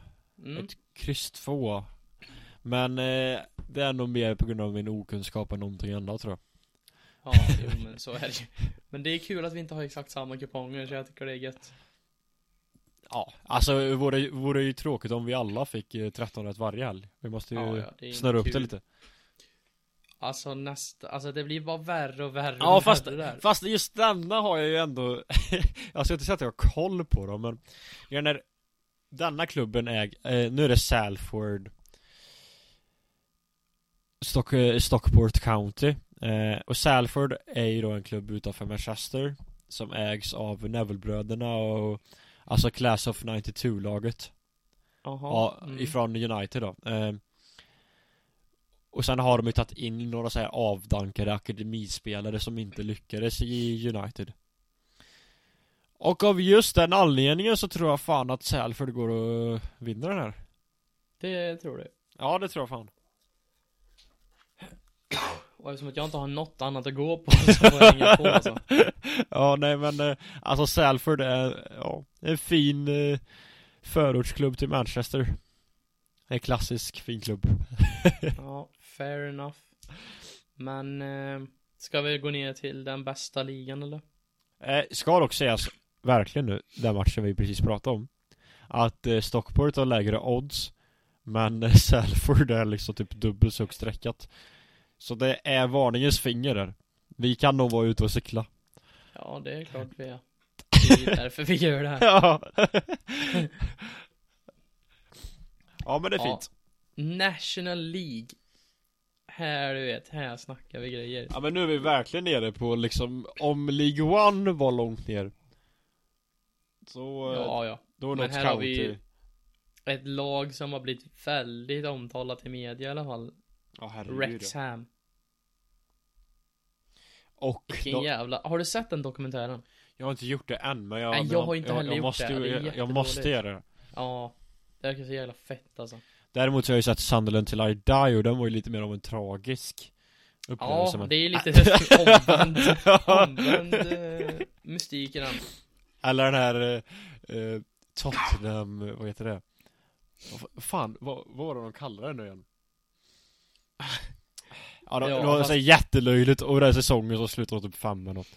Mm. Ett kryss två. Men eh, det är nog mer på grund av min okunskap än någonting annat tror jag. Ja, jo men så är det ju. Men det är kul att vi inte har exakt samma kuponger, så jag tycker det är gött. Ja, alltså det vore, vore ju tråkigt om vi alla fick eh, 13 rätt varje helg. Vi måste ju Ja, ja, snurra upp kul. det lite. Alltså nästa, alltså det blir bara värre och värre Ja och fast, värre där. fast just denna har jag ju ändå Jag ska inte säga att jag har koll på dem men jag när Denna klubben äg, eh, nu är det Salford Stock, eh, Stockport County eh, Och Salford är ju då en klubb utanför Manchester Som ägs av Nevillebröderna och Alltså Class of 92-laget Jaha. Ja, mm. ifrån United då eh, Och sen har de ju tagit in några så här avdankade akademispelare som inte lyckades i United. Och av just den anledningen så tror jag fan att Salford går och vinner den här. Det tror du. Ja det tror jag fan. Och eftersom att jag inte har något annat att gå på så får jag hänga på alltså. Ja nej men eh, Alltså Salford är, ja, en fin eh, Förortsklubb till Manchester. En klassisk fin klubb. Ja, fair enough. Men, eh, ska vi gå ner till den bästa ligan eller? Eh, ska dock sägas, verkligen nu, den matchen vi precis pratade om Att eh, Stockport har lägre odds Men eh, Salford är liksom typ dubbelt så högt streckat Så det är varningens finger där Vi kan nog vara ute och cykla Ja, det är klart vi är. Det är därför vi gör det här. Ja Ja men det är Ja. fint National League. Här, du vet, här snackar vi grejer. Ja men nu är vi verkligen nere på liksom Om League One var långt ner Så eh, Ja, ja. då är men något här har county vi- Ett lag som har blivit väldigt omtalat i media i alla fall. Ja herregud Wrexham. Och Vilken de, jävla, har du sett den dokumentären? Jag har inte gjort det än men jag Nej, men jag har inte heller jag gjort måste, det. Det jag, jag måste göra det Ja. Det verkar så jävla fett alltså. Däremot så har jag ju sett Sunderland till I Die och den var ju lite mer av en tragisk upplevelse Ja, men... det är lite omvänd, omvänd eh, mystik i den. Eller den här eh, Tottenham, vad heter det? Fan, vad, vad var det de kallade den nu igen? Ja, det, Ja, det var fast- så jättelöjligt och den säsongen så slutade de typ fem eller något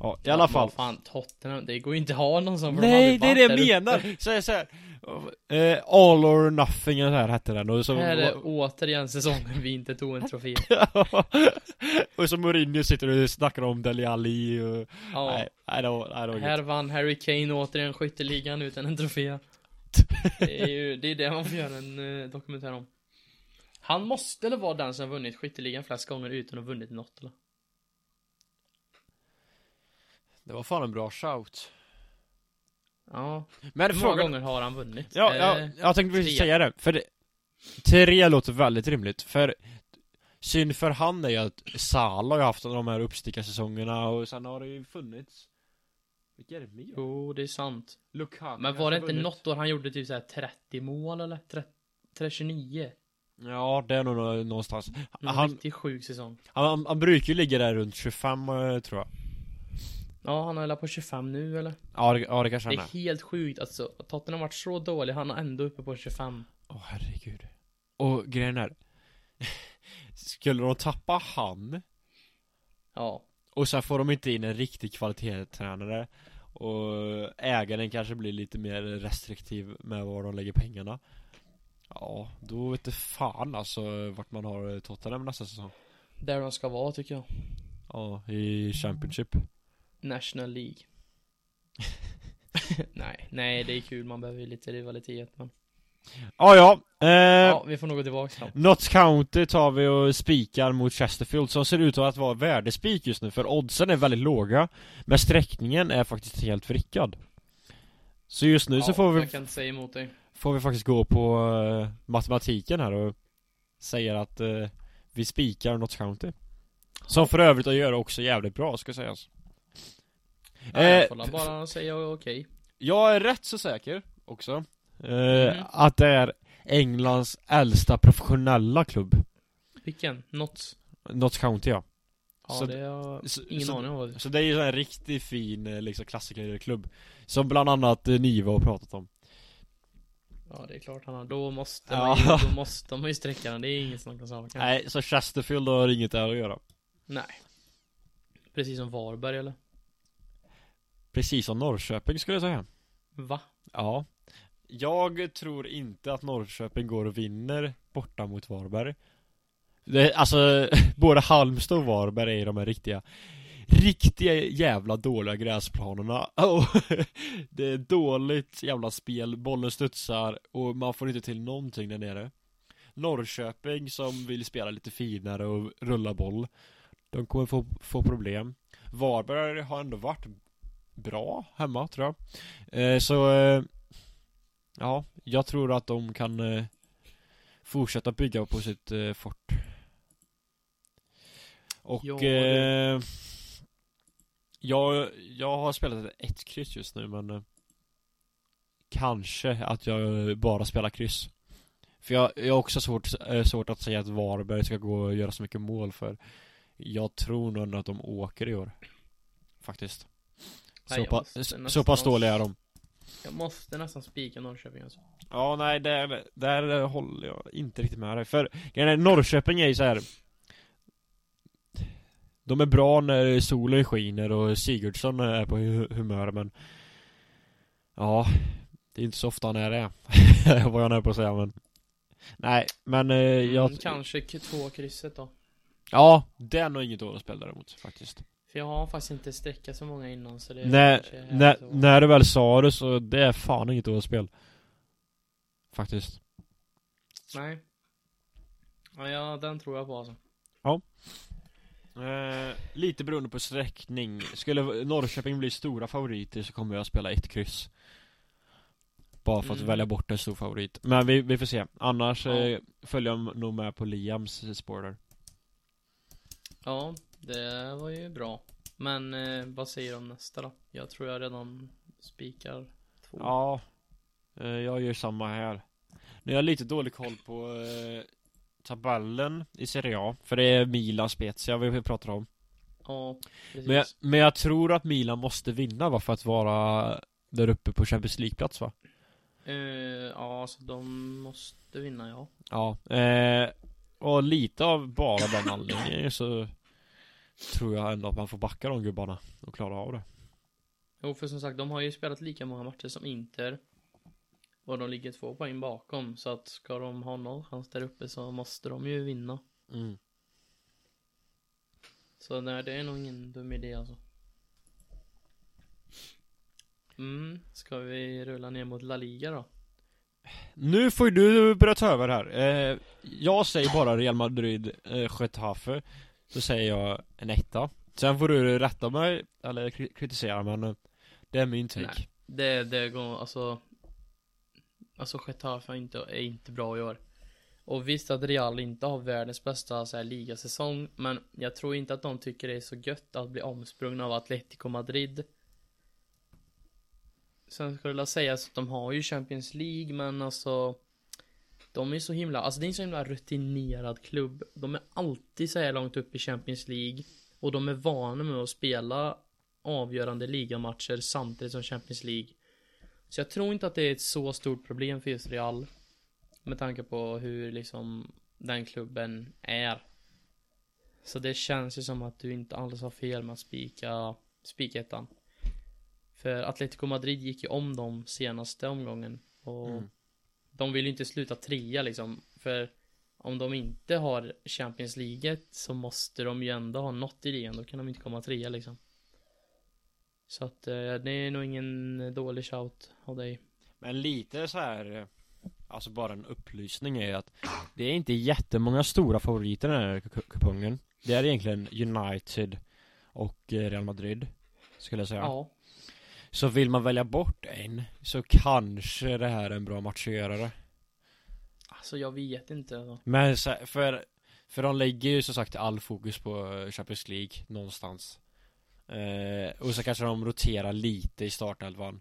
Ja, i alla Ja, fall fan, Tottenham, det går ju inte att ha någon de Nej, det är det jag uppe. menar! Så här, så här, eh, All or nothing eller så här hette den och så Här är återigen säsongen vi inte tog en trofé. och så Mourinho sitter och snackar om Dele Alli och... Ja. Nej, nej det var, nej, det var Här gött. vann Harry Kane återigen skytteligan utan en trofé. Det är ju, det är det man får göra en eh, dokumentär om. Han måste eller vara den som vunnit skytteligan flest gånger utan att ha vunnit något eller? Det var fan en bra shout Ja. Men Hur många frågan gånger har han vunnit? Ja, Eh, ja, jag tänkte precis säga det, för det, Tre låter väldigt rimligt, för Synd för han är ju att Salah har ju haft de här uppstickarsäsongerna och sen har det ju funnits Vilka är det mer? Jo, det är sant. Lukaku Men var det inte vunnit. något år han gjorde typ såhär 30 mål eller? 30, 39? Ja, det är nog nå- någonstans Någon han, riktigt sjuk säsong. han, han brukar ju ligga där runt 25 eh, tror jag Ja, han är väl på 25 nu eller? Ja, det, ja, det kanske Det han är är helt sjukt alltså. Tottenham har varit så dålig, han är ändå uppe på 25. Åh herregud Och grejen är Skulle de tappa han Ja. Och sen får de inte in en riktig kvalitetstränare Och ägaren kanske blir lite mer restriktiv med var de lägger pengarna Ja, då vet det fan alltså vart man har Tottenham nästa säsong Där de ska vara tycker jag. Ja, i Championship National League. nej, nej det är kul, man behöver ju lite rivalitet men. Ja, ja, eh, Ja, vi får nog gå tillbaka fram. Notts County tar vi och spikar mot Chesterfield som ser ut att vara värdespik just nu för oddsen är väldigt låga Men sträckningen är faktiskt helt vrickad Så just nu så får vi Jag kan inte säga emot dig. Får vi faktiskt gå på eh, matematiken här och säger att eh, vi spikar Notts County. Som för övrigt att göra också jävligt bra ska sägas. Ja, Eh, jag får la bara säga okej. Jag är rätt så säker också. Eh, Mhm. Att det är Englands äldsta professionella klubb. Vilken? Något? Notts County ja. Ja, Så- det har ingen så- aning om vad det Så det är ju en riktigt fin eh, liksom klassikerklubb. Som bland annat eh, Niva har pratat om. Ja, det är klart han har. Då måste Ja. man ju, då måste man ju sträcka den. Det är inget snack om saken. Nej, så Chesterfield har inget där att göra. Nej. Precis som Varberg eller? Precis som Norrköping skulle jag säga. Va? Ja Jag tror inte att Norrköping går och vinner borta mot Varberg det, Alltså, både Halmstad och Varberg är de här riktiga Riktiga jävla dåliga gräsplanerna. Och Det är dåligt jävla spel, bollen studsar och man får inte till någonting där nere. Norrköping som vill spela lite finare och rulla boll. De kommer få, få problem. Varberg har ändå varit bra hemma tror jag. Eh, Så eh, Ja, jag tror att de kan eh, Fortsätta bygga på sitt eh, fort. Och Ja, eh, jag, jag har spelat ett kryss just nu men eh, Kanske att jag bara spelar kryss För jag, jag har också svårt, eh, svårt att säga att Varberg ska gå och göra så mycket mål för Jag tror nog ändå att de åker i år Faktiskt Nej, Så, pa, nästan- så pass dåliga är de Jag måste nästan spika Norrköping alltså. Ja, nej, där, där håller jag inte riktigt med dig. För Norrköping är ju så här. De är bra när solen skiner och Sigurdsson är på hu- humör, men Ja, det är inte så ofta han är det. Vad jag är på att säga, men Nej, men eh, jag Mm, kanske två krysset då. Ja, det är nog inget dåligt spel däremot, faktiskt. För jag har faktiskt inte sträckat så många innan så det är när, du väl sa det så det är fan inget dåligt spel. Faktiskt. Nej. Ja, ja, den tror jag på alltså. Eh, lite beroende på sträckning. Skulle Norrköping bli stora favoriter så kommer jag spela ett kryss. Bara för att Mm. välja bort en stor favorit. Men vi, vi får se. Annars Ja. eh, följer jag nog med på Liams spår där. Ja, det var ju bra. Men eh, vad säger du om nästa då? Jag tror jag redan spikar två. Ja, eh, jag gör samma här. Nu har jag lite dålig koll på eh, tabellen i Serie A. För det är Milan Spezia vi pratar om. Ja, precis. Men jag, men jag tror att Milan måste vinna va, för att vara där uppe på Champions League-plats va? Eh, ja, så de måste vinna ja. Ja, eh, och lite av bara den anledningen så tror jag ändå att man får backa de gubbarna och klara av det. Jo, för som sagt, de har ju spelat lika många matcher som Inter. Och de ligger två poäng bakom. Så att ska de ha någon chans där uppe så måste de ju vinna. Mm. Så nej, det är nog ingen dum idé alltså. Mm, ska vi rulla ner mot La Liga då? Nu får ju du börja ta över här. Eh, jag säger bara Real Madrid, eh, Getafe. Så säger jag en etta. Sen får du rätta mig, eller kri- kritisera men eh, det är min take. Nej. Det, det går, alltså Alltså Getafe är inte, är inte bra i år. Och visst att Real inte har världens bästa så här, ligasäsong Men jag tror inte att de tycker det är så gött att bli omsprungna av Atletico Madrid. Sen skulle jag säga att de har ju Champions League men alltså De är så himla, alltså det är en så himla rutinerad klubb. De är alltid så här långt upp i Champions League Och de är vana med att spela avgörande ligamatcher samtidigt som Champions League. Så jag tror inte att det är ett så stort problem för just Real Med tanke på hur liksom den klubben är. Så det känns ju som att du inte alls har fel med att spika spikettan För Atletico Madrid gick ju om dem senaste omgången och Mm. de vill ju inte sluta trea liksom. För om de inte har Champions League så måste de ju ändå ha något i ligan, då kan de inte komma trea liksom Så att eh, det är nog ingen dålig shout av dig. Men lite så här eh, Alltså bara en upplysning är att Det är inte jättemånga stora favoriter i den här ku- kupongen. Det är egentligen United Och eh, Real Madrid Skulle jag säga. Ja, Så vill man välja bort en Så kanske det här är en bra match att göra det alltså jag vet inte alltså. Men för För de lägger ju som sagt all fokus på eh, Champions League någonstans eh, Och så kanske de roterar lite i startelvan.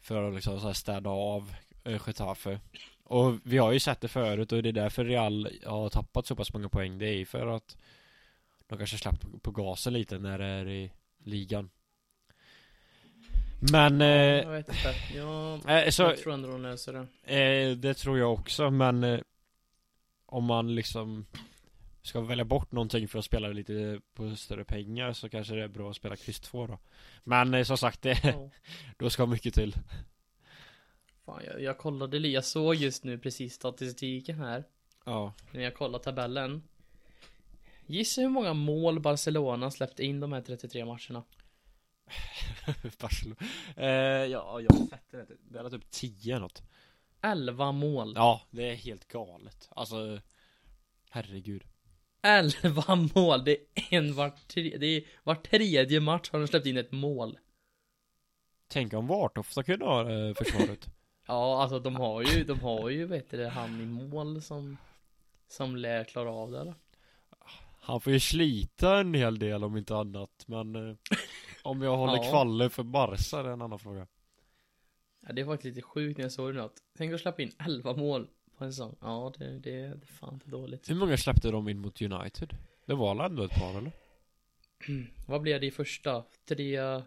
För att liksom så här städa av eh, Getafe. Och vi har ju sett det förut och det är därför Real har tappat så pass många poäng. Det är för att De kanske släppt på, på gasen lite när det är i ligan. Men eh, Jag vet inte, jag, eh, så, jag tror ändå de löser det. Eh, det tror jag också men eh, Om man liksom Ska välja bort någonting för att spela lite på större pengar så kanske det är bra att spela kryss 2 då. Men eh, som sagt det, ja. då ska mycket till. Fan, jag, jag kollade, jag såg just nu precis statistiken här. Ja. När jag kollar tabellen. Gissa hur många mål Barcelona släppte in de här 33 matcherna? Barcelona. Eh, Ja, jag har sett det är typ 10 eller något. 11 mål. Ja, det är helt galet. Alltså Herregud 11 mål, det är en var, tre, det är var tredje match har de släppt in ett mål. Tänk om Vartofta kunde ha eh, försvaret. Ja, alltså de har ju, de har ju vet du han i mål som Som lär klara av det eller? Han får ju slita en hel del om inte annat men eh, Om jag håller Ja. kvalle för Barca det är en annan fråga. Ja, det är faktiskt lite sjukt när jag såg det nu att Tänk att släppa in 11 mål på en säsong Ja, det, det, det är fan inte dåligt Hur många släppte de in mot United? Det var väl ändå ett par eller? Vad blev det i första? Tre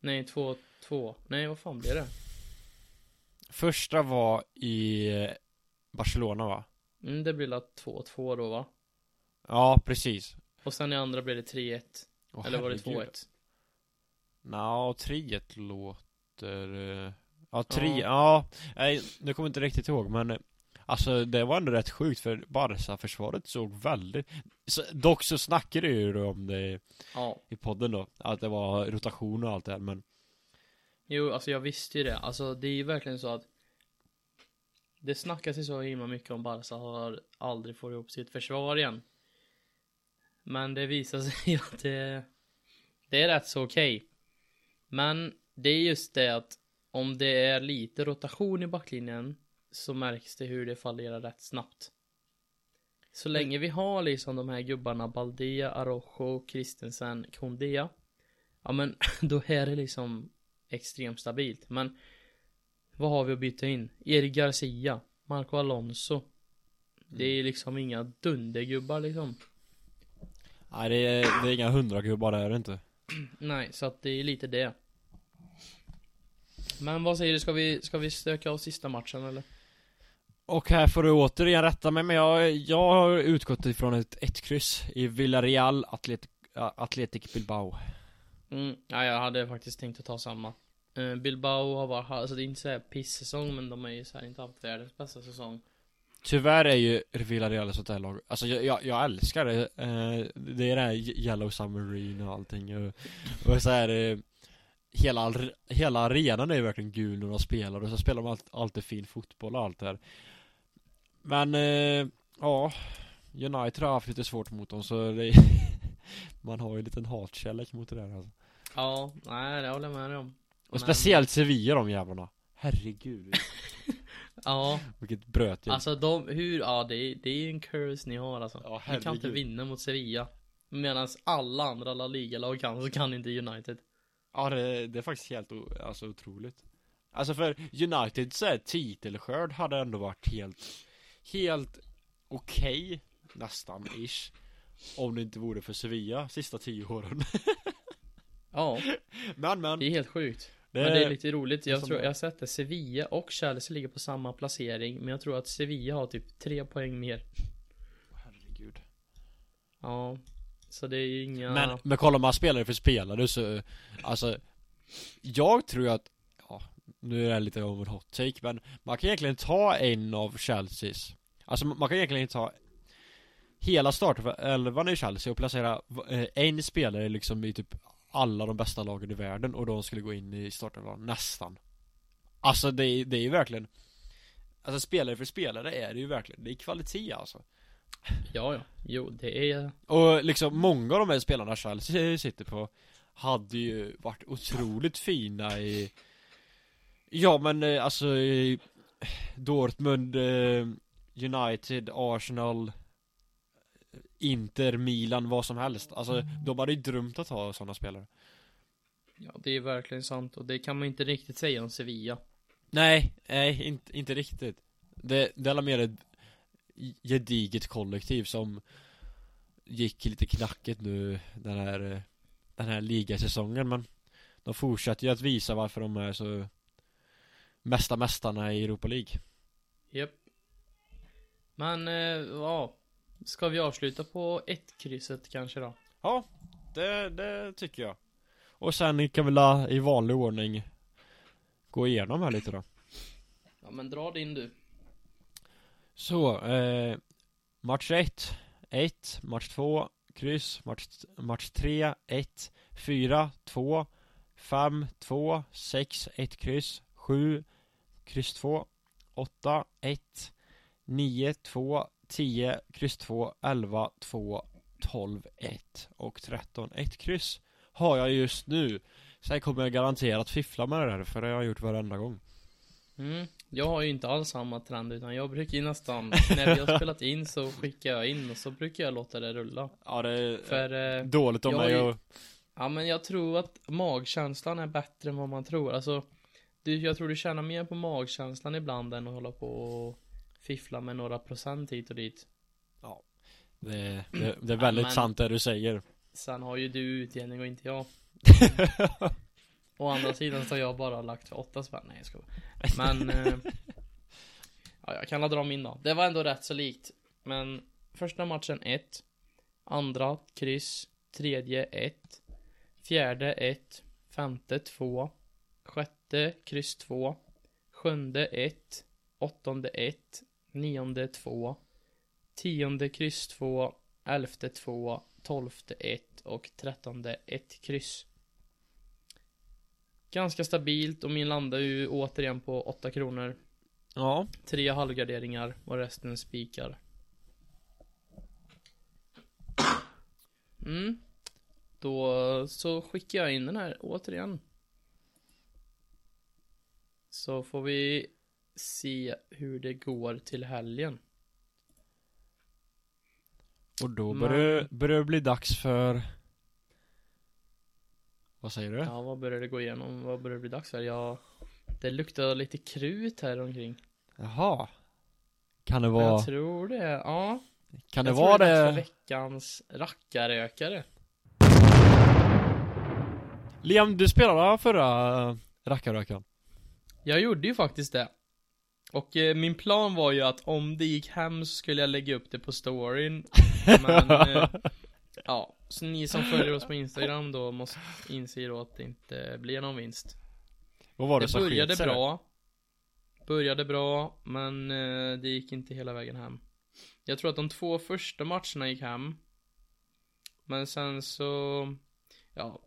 Nej, två, två Nej, vad fan blev det? Första var i eh, Barcelona va? Mm, det blev la 2-2 då va? Ja precis Och sen i andra blev det 3-1 Åh, Eller var det herregud. 2-1? Nja, 3 låter eh, Ja, 3, Ja. nej, nu kommer jag inte riktigt ihåg men Alltså det var ändå rätt sjukt för Barca-försvaret såg väldigt så, Dock så snackade ju om det Ja i podden då Att det var rotation och allt det här men Jo, alltså jag visste ju det. Alltså det är ju verkligen så att det snackas ju så himla mycket om Barca har aldrig fått ihop sitt försvar igen. Men det visar sig att det, det är rätt så okej. Men det är just det att om det är lite rotation i backlinjen så märks det hur det fallerar rätt snabbt. Så länge vi har liksom de här gubbarna Balde, Arojo, Christensen, Kondea. Ja men då är det liksom extremt stabilt. Men vad har vi att byta in? Erik Garcia, Marco Alonso. Det är liksom inga dundergubbar liksom. Nej det är, det är inga hundragubbar det är det inte Nej, så att det är lite det. Men vad säger du, ska vi, ska vi stöka av sista matchen eller? Och här får du återigen rätta mig men jag, jag har utgått ifrån ett ett kryss i Villarreal Atlet, Atletic Bilbao Mm, ja, jag hade faktiskt tänkt att ta samma. Eh, Bilbao har varit, alltså det är inte såhär piss-säsong men de har ju såhär inte haft världens bästa säsong. Tyvärr är ju Villarreal ett sånt här lag Alltså jag, jag, jag älskar det eh, Det är det här Yellow Submarine och allting och, och så här eh, hela, hela arenan är ju verkligen gul när de spelar och så spelar de allt, alltid fin fotboll och allt det här Men eh, ja United har haft lite svårt mot dem så det Man har ju en liten hatkärlek mot det där alltså. Ja, nej det håller jag med om. Och Men- speciellt Sevilla de jävlarna Herregud Ja, Vilket bröt alltså de, hur, ja det är, det är en curse ni har alltså. Ja, ni kan inte vinna mot Sevilla. Medan alla andra La Liga-lag kan, så kan inte United. Ja det, det är faktiskt helt alltså, otroligt. Alltså för United så här titelskörd hade ändå varit helt Helt okej Nästan ish Om det inte vore för Sevilla sista tio åren. Ja, Men men. Det är helt sjukt. det, Men det är lite roligt, jag tror, jag har sett det, Sevilla och Chelsea ligger på samma placering Men jag tror att Sevilla har typ tre poäng mer. Herregud. Ja så det är ju inga Men, men om man spelare för spelare så Alltså Jag tror ju att Ja Nu är det lite av en hot take men Man kan egentligen ta en av Chelseas Alltså man kan egentligen ta Hela startelvan i Chelsea och placera eh, en spelare liksom i typ alla de bästa lagen i världen och de skulle gå in i startelvan nästan. Alltså det det är ju verkligen Alltså spelare för spelare är det ju verkligen, det är kvalitet alltså. Ja ja, jo det är och liksom många av de här spelarna Chelsea sitter på Hade ju varit otroligt fina i Ja men eh, alltså i Dortmund eh, United, Arsenal Inter, Milan, vad som helst. Alltså de hade ju drömt att ha sådana spelare. Ja det är verkligen sant. Och det kan man inte riktigt säga om Sevilla. Nej, nej inte, inte riktigt. Det, det är mer ett gediget kollektiv som Gick lite knackigt nu den här Den här ligasäsongen men De fortsätter ju att visa varför de är så Mesta mästarna i Europa League. Japp. Men, eh, ja Ska vi avsluta på ett krysset kanske då? Ja, det, det tycker jag. Och sen kan vi la i vanlig ordning Gå igenom här lite då. Ja men dra din du så, eh, match 1 1, match 2 kryss, match, match 3 1, 4 2 5, 2, 6, 1 kryss 7, kryss 2 8, 1 9, 2, 10, kryss 2, 11, 2 12, 1 och 13, 1 kryss Har jag just nu. Sen kommer jag garanterat fiffla med det där för det har jag gjort varenda gång. Mm, jag har ju inte alls samma trend utan jag brukar ju nästan När vi har spelat in så skickar jag in och så brukar jag låta det rulla. Ja det är För, eh, dåligt jag mig och ja men jag tror att magkänslan är bättre än vad man tror. Alltså du, Jag tror du känner mer på magkänslan ibland än att hålla på och fiffla med några procent hit och dit. Det, det, det är väldigt men- sant det du säger. Sen har ju du utdelning och inte jag Å andra sidan så har jag bara lagt för åtta spänn, nej jag skojar. Men eh, Ja jag kan dra min då. Det var ändå rätt så likt. Men Första matchen 1 Andra kryss. Tredje 1 Fjärde 1 Femte 2 Sjätte kryss 2 Sjunde 1 Åttonde 1 Nionde 2 Tionde kryss 2 Elfte 2 Tolfte 1 och trettonde 1 kryss Ganska stabilt och min landar ju återigen på 8 kronor. Ja. Tre halvgarderingar och resten spikar. Mm. Då så skickar jag in den här återigen. Så får vi se hur det går till helgen. Och då börjar, börjar det bli dags för Vad säger du? Ja, vad börjar det gå igenom? Vad börjar det bli dags för? Ja, det luktar lite krut här omkring. Jaha Kan det Men vara Jag tror det. Ja. Kan det jag tror vara det är dags det? för veckans rackarökare. Liam, du spelade förra rackarrökan Jag gjorde ju faktiskt det. Och eh, min plan var ju att om det gick hem så skulle jag lägga upp det på storyn. Men, eh, ja. Så ni som följer oss på Instagram då måste inse då att det inte blir någon vinst. Vad var det, det som började då? bra Började bra Men eh, det gick inte hela vägen hem Jag tror att de två första matcherna gick hem Men sen så Ja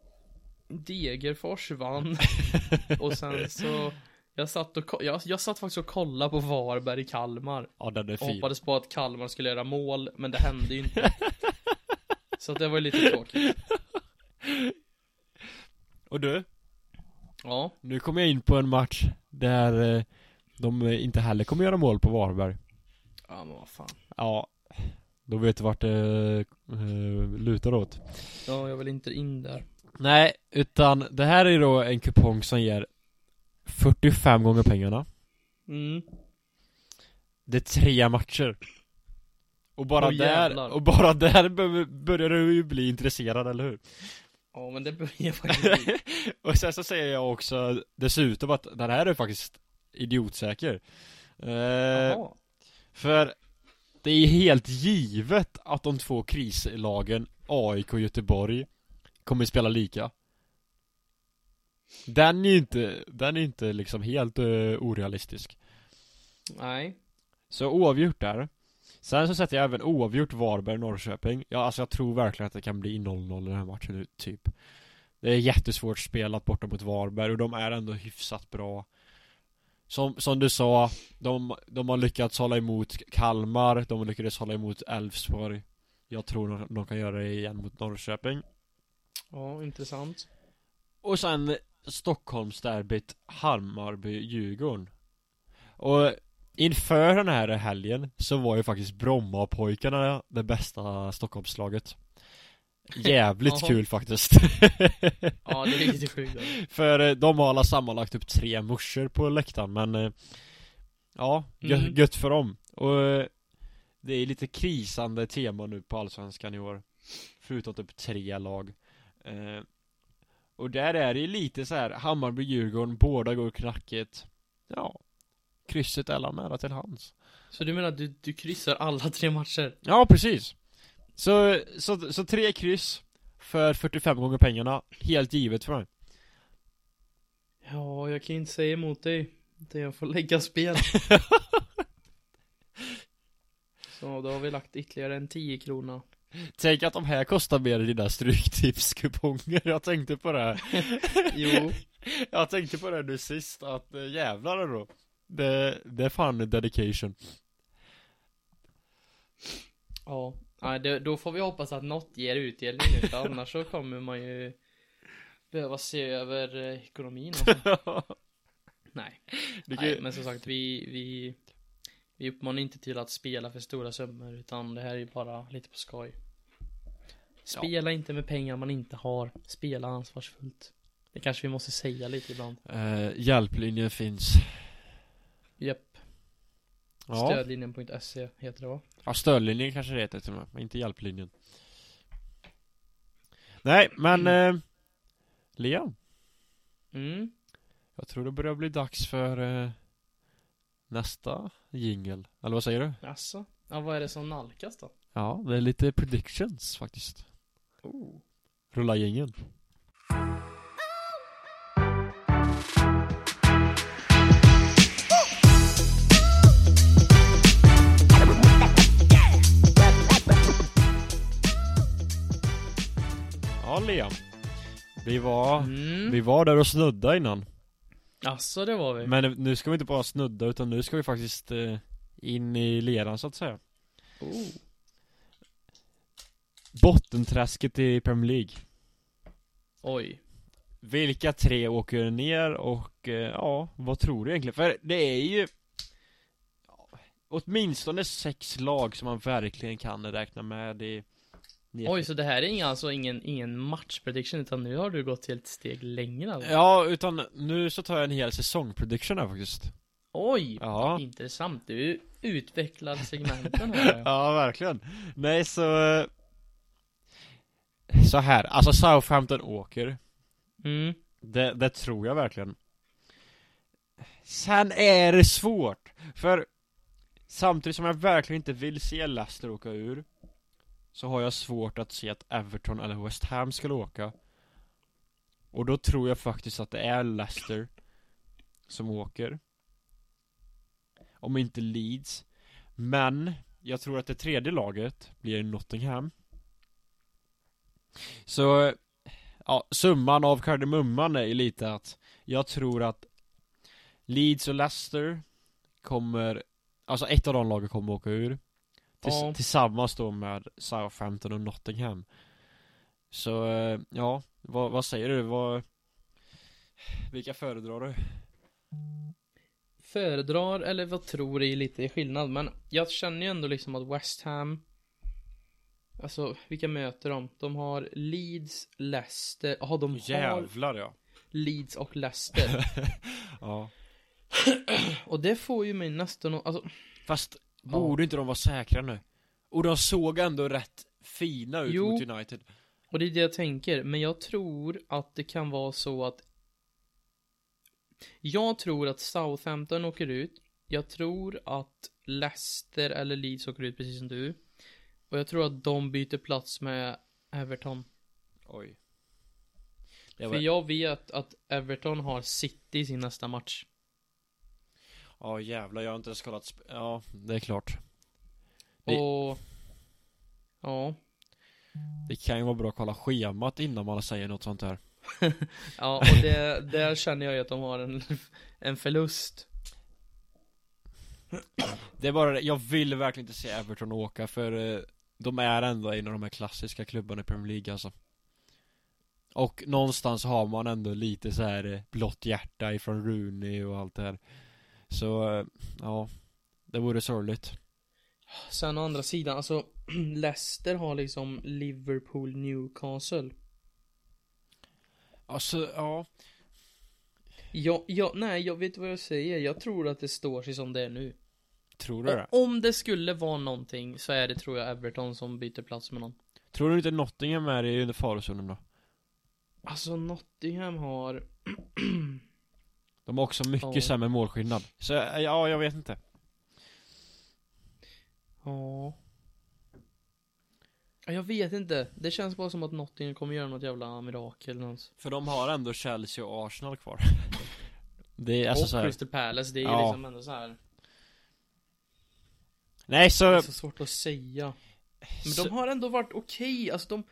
Degerfors vann Och sen så Jag satt och jag, jag satt faktiskt och kollade på Varberg Kalmar Ja den är och fin hoppades på att Kalmar skulle göra mål Men det hände ju inte Så det var lite tråkigt Och du? Ja. Nu kommer jag in på en match där eh, de inte heller kommer göra mål på Varberg. Ja men vad fan. Ja, då vet du vart det eh, lutar åt. Ja, jag vill inte in där. Nej, utan det här är då en kupong som ger 45 gånger pengarna. Mm. Det är tre matcher. Och bara Åh, där, och bara där bör- börjar du ju bli intresserad, eller hur? Ja men det behöver jag faktiskt bli. och sen så säger jag också dessutom att den här är faktiskt idiotsäker. Eh, Jaha. för det är helt givet att de två krislagen AIK och Göteborg kommer spela lika. Den är ju inte, den är inte liksom helt uh, orealistisk. Nej. Så oavgjort där. Sen så sätter jag även oavgjort Varberg-Norrköping. Ja, alltså jag tror verkligen att det kan bli 0-0 i den här matchen nu, typ. Det är jättesvårt spelat borta mot Varberg och de är ändå hyfsat bra. Som, som du sa, de, de har lyckats hålla emot Kalmar, de har lyckats hålla emot Elfsborg. Jag tror de, de kan göra det igen mot Norrköping. Ja, intressant. Och sen Stockholmsderbyt Hammarby-Djurgården. Och inför den här helgen så var ju faktiskt Brommapojkarna det bästa Stockholmslaget. Jävligt kul faktiskt. Ja, det är lite sjukt. För eh, de har alla sammanlagt upp tre morsor på läktaren men eh, Ja, gö- Mm. gött för dem. Och eh, det är lite krisande tema nu på Allsvenskan i år. Förutom typ tre lag. Och där är det ju lite så här Hammarby, Djurgården, båda går knackigt. Ja, krysset är alla nära till hands. Så du menar att du, du kryssar alla tre matcher? Ja, precis. Så, så, så tre kryss för 45 gånger pengarna, helt givet för mig. Ja, jag kan inte säga emot dig. Det jag får lägga spel. Så då har vi lagt ytterligare en 10 krona. Tänk att de här kostar mer än dina stryktipskuponger, jag tänkte på det här. Jo. Jag tänkte på det nu sist, att äh, jävlar då. Det, det är fan dedication. Ja. Nej, det, då får vi hoppas att något ger utdelning nu, för annars så kommer man ju behöva se över eh, ekonomin alltså. Nej. Kan- Nej, men som sagt, vi, vi, vi uppmanar inte till att spela för stora summor, utan det här är ju bara lite på skoj. Spela inte med pengar man inte har, spela ansvarsfullt. Det kanske vi måste säga lite ibland. Eh, hjälplinjen finns. Japp, Ja, stödlinjen.se heter det va? ja stödlinjen kanske det heter till och med, inte hjälplinjen. Nej, men eh, Liam, Mm. jag tror det börjar bli dags för eh, nästa jingel. Eller vad säger du? Alltså, ja vad är det som nalkas då? Ja, det är lite predictions faktiskt. Oh. Rulla jingeln. Liam. Vi var, Mm. vi var där och snudda innan. Alltså det var vi. Men nu ska vi inte bara snudda utan nu ska vi faktiskt eh, in i leran så att säga. Oh. Bottenträsket i Premier League. Oj. Vilka tre åker ner och eh, ja, vad tror du egentligen? För det är ju åtminstone sex lag som man verkligen kan räkna med i Oj, så det här är inga, alltså ingen, ingen matchprediction, utan nu har du gått till ett steg längre alltså. Ja, utan nu så tar jag en hel säsongprediction här faktiskt. Oj! Ja. Intressant, du utvecklar segmenten här. Ja, verkligen. Nej, så eh, så här, alltså Southampton åker. Mm. Det, det tror jag verkligen. Sen är det svårt, för samtidigt som jag verkligen inte vill se Leicester åka ur så har jag svårt att se att Everton eller West Ham skulle åka. Och då tror jag faktiskt att det är Leicester som åker. Om inte Leeds. Men jag tror att det tredje laget blir Nottingham. Så Ja, summan av kardemumman är ju lite att jag tror att Leeds och Leicester kommer Alltså ett av de lagen kommer åka ur Tills, Ja. Tillsammans då med Southampton och Nottingham Så eh, ja, vad, vad säger du? Vad Vilka föredrar du? Föredrar, eller vad tror är lite skillnad, men jag känner ju ändå liksom att West Ham Alltså, vilka möter de? De har Leeds, Leicester, jaha de har Jävlar ja. Leeds och Leicester ja. Och det får ju mig nästan att- alltså Fast. Borde inte de vara säkra nu? Och de såg ändå rätt fina ut Jo. mot United. Och det är det jag tänker, men jag tror att det kan vara så att Jag tror att Southampton åker ut Jag tror att Leicester eller Leeds åker ut precis som du Och jag tror att de byter plats med Everton Oj. Det För var... jag vet att Everton har City i sin nästa match Ja jävlar, jag har inte ens kollat Ja, det är klart. Det- Och Ja Det kan ju vara bra att kolla schemat innan man säger något sånt här. Ja, och det, där känner jag ju att de har en, en förlust Det är bara det, jag vill verkligen inte se Everton åka för eh, de är ändå en av de här klassiska klubbarna i Premier League alltså. Och någonstans har man ändå lite så här eh, blått hjärta ifrån Rooney och allt det här. Så, eh, ja. Det vore sorgligt. Sen å andra sidan, alltså Leicester har liksom Liverpool, Newcastle Alltså, ja. Ja, ja, nej, jag vet vad jag säger. Jag tror att det står sig som det är nu. Tror du det? Om det skulle vara någonting så är det tror jag Everton som byter plats med någon. Tror du inte Nottingham är i under farozonen då? Alltså Nottingham har De har också mycket Ja. sämre målskillnad. Så, ja, jag vet inte. Ja. Ja, Jag vet inte. Det känns bara som att Nottingham kommer göra något jävla mirakel någons. För de har ändå Chelsea och Arsenal kvar. Det är alltså och så här. Crystal Palace, det är Ja. liksom ändå så här. Nej Det så, är så svårt att säga. Men så de har ändå varit okej, alltså de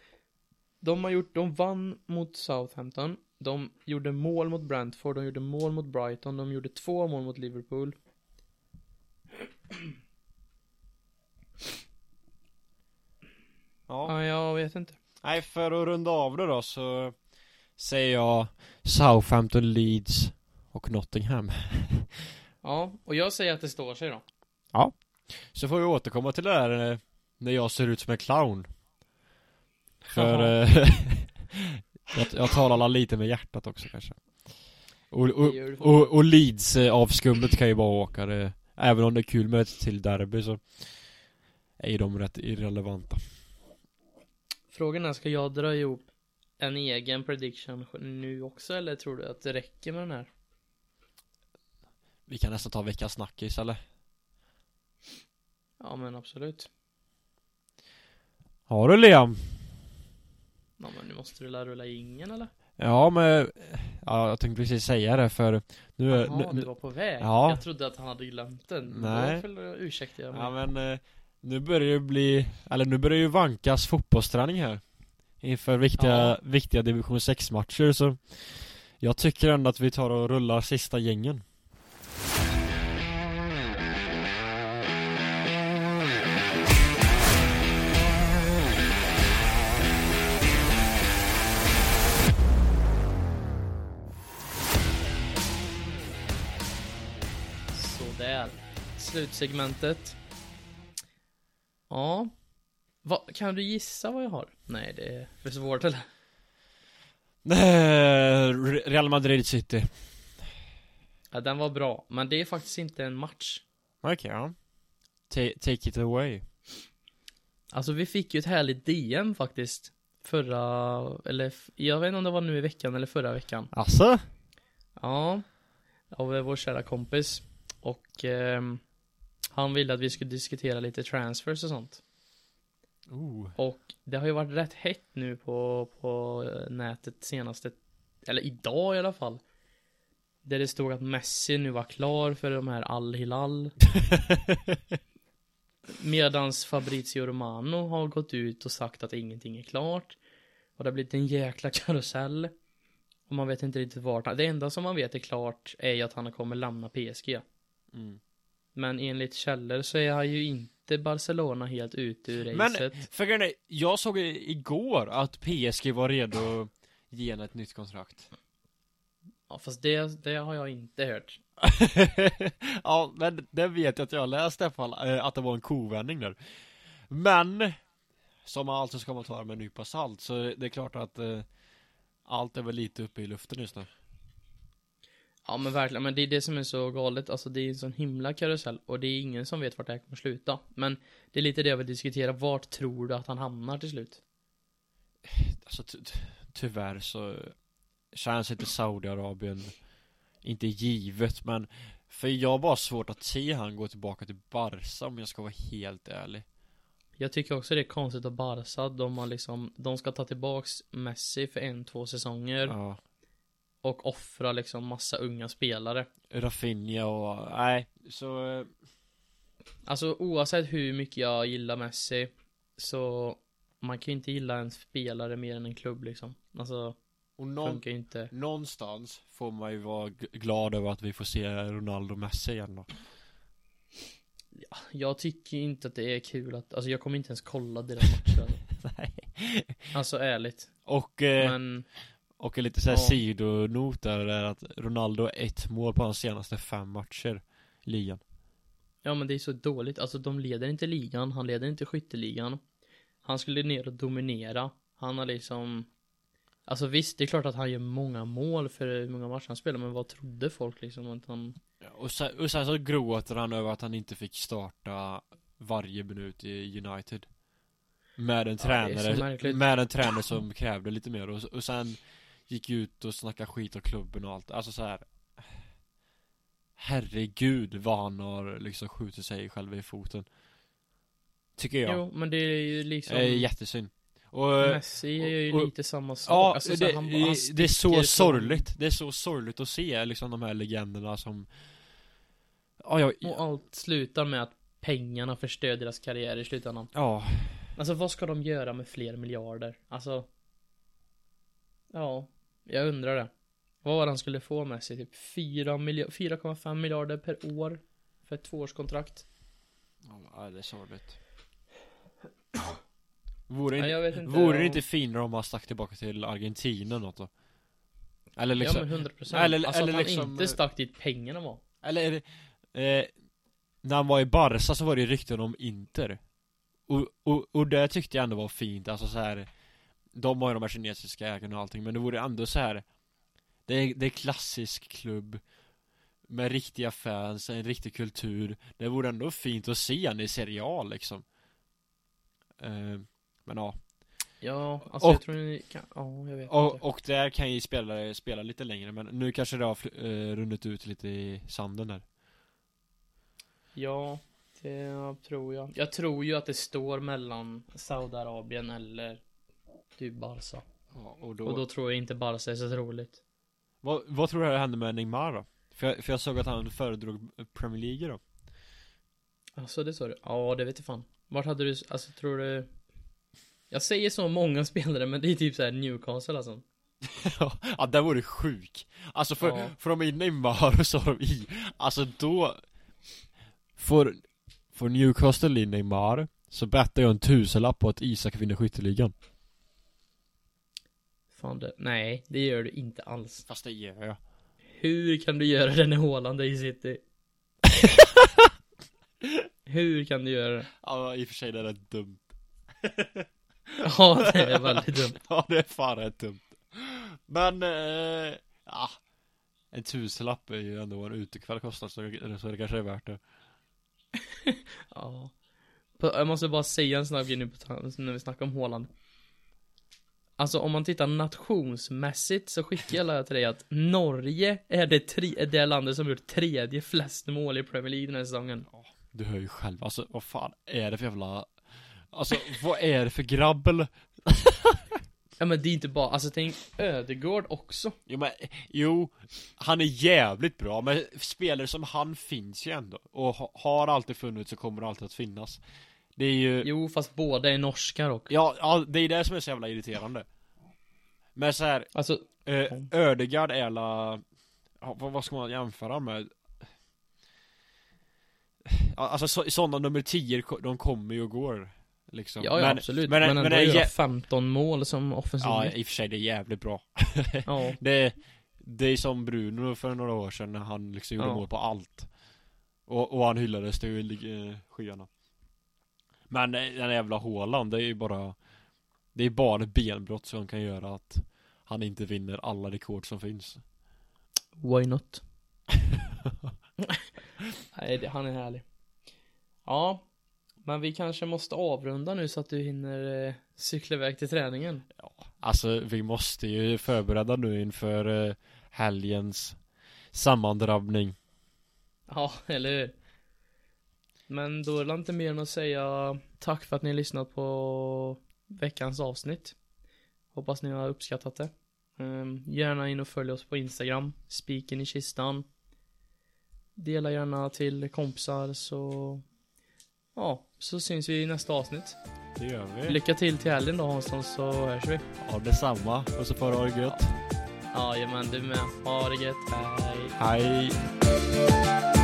De har gjort, de vann mot Southampton De gjorde mål mot Brentford, de gjorde mål mot Brighton, de gjorde två mål mot Liverpool. Ja. Ja, jag vet inte. Nej för att runda av det då så Säger jag Southampton, Leeds och Nottingham. Ja, och jag säger att det står sig då. Så får vi återkomma till det där eh, När jag ser ut som en clown. För jag, jag talar lite med hjärtat också kanske Och, och, och, och Leeds eh, avskummet kan ju bara åka det, Även om det är kul med ett till derby så Är ju de rätt irrelevanta Frågan är, ska jag dra ihop en egen prediction nu också eller tror du att det räcker med den här? Vi kan nästan ta veckans snackis eller? Ja men absolut Har du Liam? Ja men nu måste du la rulla ingen eller? Ja men Ja jag tänkte precis säga det för Nu Jaha, nu, du var på väg? Ja. Jag trodde att han hade glömt den Nej. Ursäktar jag mig Ja men eh, Nu börjar det bli Eller nu börjar ju vankas fotbollsträning här Inför viktiga, Ja. viktiga division 6 matcher så Jag tycker ändå att vi tar och rullar sista gängen Slutsegmentet. Ja. Va, kan du gissa vad jag har? Nej, det är för svårt eller? Eh, Re- Real Madrid City Ja, den var bra. Men det är faktiskt inte en match. Okej ja Ta- Take it away Alltså vi fick ju ett härligt DM faktiskt. Förra, eller jag vet inte om det var nu i veckan eller förra veckan. Alltså? Ja. Av vår kära kompis. Och ehm, han ville att vi skulle diskutera lite transfers och sånt. Oh. Och det har ju varit rätt hett nu på, på nätet senaste, eller idag i alla fall. Där det stod att Messi nu var klar för de här Al-Hilal. Medans Fabrizio Romano har gått ut och sagt att ingenting är klart. Och det har blivit en jäkla karusell. Och man vet inte riktigt vart han, det enda som man vet är klart är ju att han kommer lämna PSG. mm. Men enligt källor så är han ju inte Barcelona helt ute ur Men racet. för grejen är, jag såg i- igår att PSG var redo att ge henne ett nytt kontrakt Ja, fast det, det har jag inte hört. ja, men det vet jag att jag har läst i alla fall, eh, att det var en kovändning där. Men, som alltid ska man ta det med en nypa salt, så det är klart att eh, allt är väl lite uppe i luften just nu. Ja men verkligen, men det är det som är så galet, alltså det är en sån himla karusell och det är ingen som vet vart det här kommer sluta. Men det är lite det jag vill diskutera, vart tror du att han hamnar till slut? Alltså ty tyvärr så känns inte Saudiarabien inte givet men för jag har bara svårt att se han gå tillbaka till Barca om jag ska vara helt ärlig. Jag tycker också det är konstigt att Barca, de har liksom, de ska ta tillbaks Messi för en, två säsonger Ja. Och offra liksom massa unga spelare. Rafinha och, nej, så Alltså oavsett hur mycket jag gillar Messi så man kan ju inte gilla en spelare mer än en klubb liksom. Alltså, och någon, funkar ju inte. någonstans får man ju vara glad över att vi får se Ronaldo och Messi igen då. Jag tycker inte att det är kul att, alltså jag kommer inte ens kolla deras matcher. Nej. Alltså ärligt. Och, eh, Men, och en lite såhär Ja. sidonot där är att Ronaldo har ett mål på hans senaste fem matcher i ligan. ja men det är så dåligt. Alltså de leder inte ligan, han leder inte skytteligan. Han skulle ner och dominera. Han har liksom Alltså visst, det är klart att han gör många mål för hur många matcher han spelar, men vad trodde folk liksom att han Och sen, och sen så gråter han över att han inte fick starta varje minut i United. Med en Ja, tränare, med en tränare som krävde lite mer och, och sen gick ut och snackade skit om klubben och allt. Alltså så här. Herregud vad han har liksom skjutit sig själv i foten. Tycker jag. Jo, men det är ju liksom Eh, jättesynd. Och, Messi är ju och- lite samma sak. Ja, Alltså, så det, han- han det är så sorgligt. Det är så sorgligt att se liksom de här legenderna som Ja, jag, Och allt slutar med att pengarna förstör deras karriär i slutändan. ja, Alltså vad ska de göra med fler miljarder? Alltså Ja Jag undrar det Vad han skulle få med sig? Typ 4 milja- 4,5 miljarder per år För ett tvåårskontrakt ja det är sorgligt. Vore, Nej, inte, inte vore det om- inte finare om man stack tillbaka till Argentina något då? Eller Ja liksom, men 100% eller- Alltså eller att han liksom- inte stack dit pengarna var eller är det, eh, När han var i Barca så var det rykten om Inter Och, och, och det tyckte jag ändå var fint, alltså så här. De har ju de här kinesiska ägarna och allting men det vore ändå så här. Det är, det är klassisk klubb Med riktiga fans, en riktig kultur. Det vore ändå fint att se han i Serie A liksom. Eh, Men ja. Ja, alltså Och- jag tror ni kan, ja jag vet inte. och, och där kan ju spela, spela lite längre men nu kanske det har eh, runnit ut lite i sanden där. Ja, det tror jag. Jag tror ju att det står mellan Saudiarabien eller Typ Barca. Ja, och, då, Och då tror jag inte Barca är så troligt vad, vad tror du hände med Neymar då? För jag, för jag såg att han föredrog Premier League då. Alltså det sa du? Ja det vet jag fan. Vart hade du, alltså tror du Jag säger så många spelare men det är typ såhär Newcastle alltså. Ja, det vore sjuk. Alltså för, Ja. för de är i Neymar och så har de i Alltså då Får, får Newcastle in Neymar Så bettar jag en tusenlapp på att Isak vinner skytteligan Fan det, nej det gör du inte alls. Fast det gör jag. Hur kan du göra det när Haaland är i City? Hur kan du göra det? Ja i och för sig det är rätt dumt. Ja det är väldigt dumt. Ja det är fan rätt dumt. Men, eh, ja. En tusenlapp är ju ändå en utekväll kostar så, det- så det kanske är värt det. Ja. Jag måste bara säga en snabb grej nu när vi snackar om Haaland Alltså om man tittar nationsmässigt så skickar jag till dig att Norge är det, tre, det landet som gjort tredje flest mål i Premier League den här säsongen. Du hör ju själv, alltså vad fan är det för jävla Alltså vad är det för grabb eller? Ja men det är inte bara, alltså tänk Ödegård också. Jo men, jo Han är jävligt bra, men spelare som han finns ju ändå. Och ha, har alltid funnits och kommer alltid att finnas Det är ju Jo fast båda är norskar och Ja, ja det är det som är så jävla irriterande Men så här, Alltså, eh, Ödegard är la ja, vad, vad ska man jämföra med? Alltså så, sådana nummer 10 de kommer ju och går Liksom ja, ja men, absolut men- Men, men ändå det är göra jä- 15 mål som offensiv Ja i och för sig det är jävligt bra ja. Det Det är som Bruno för några år sedan när han liksom gjorde Ja. mål på allt. Och, och han hyllades till eh, skyarna. Men eh, den jävla Haaland, det är ju bara Det är bara benbrott som kan göra att han inte vinner alla rekord som finns. Why not? Nej, han är härlig. Ja, men vi kanske måste avrunda nu så att du hinner eh, cykla iväg till träningen. Alltså vi måste ju förbereda nu inför eh, helgens sammandrabbning. Ja, eller hur? Men då är det inte mer än att säga tack för att ni har lyssnat på veckans avsnitt. Hoppas ni har uppskattat det. Ehm, gärna in och följ oss på Instagram, spiken i kistan. Dela gärna till kompisar så Ja, så syns vi i nästa avsnitt. Det gör vi. Lycka till till helgen då Hansson så hörs vi. Ja detsamma. Och så får du ha det gött. Jajamän, du med. Ha det gött. Hej. Hej.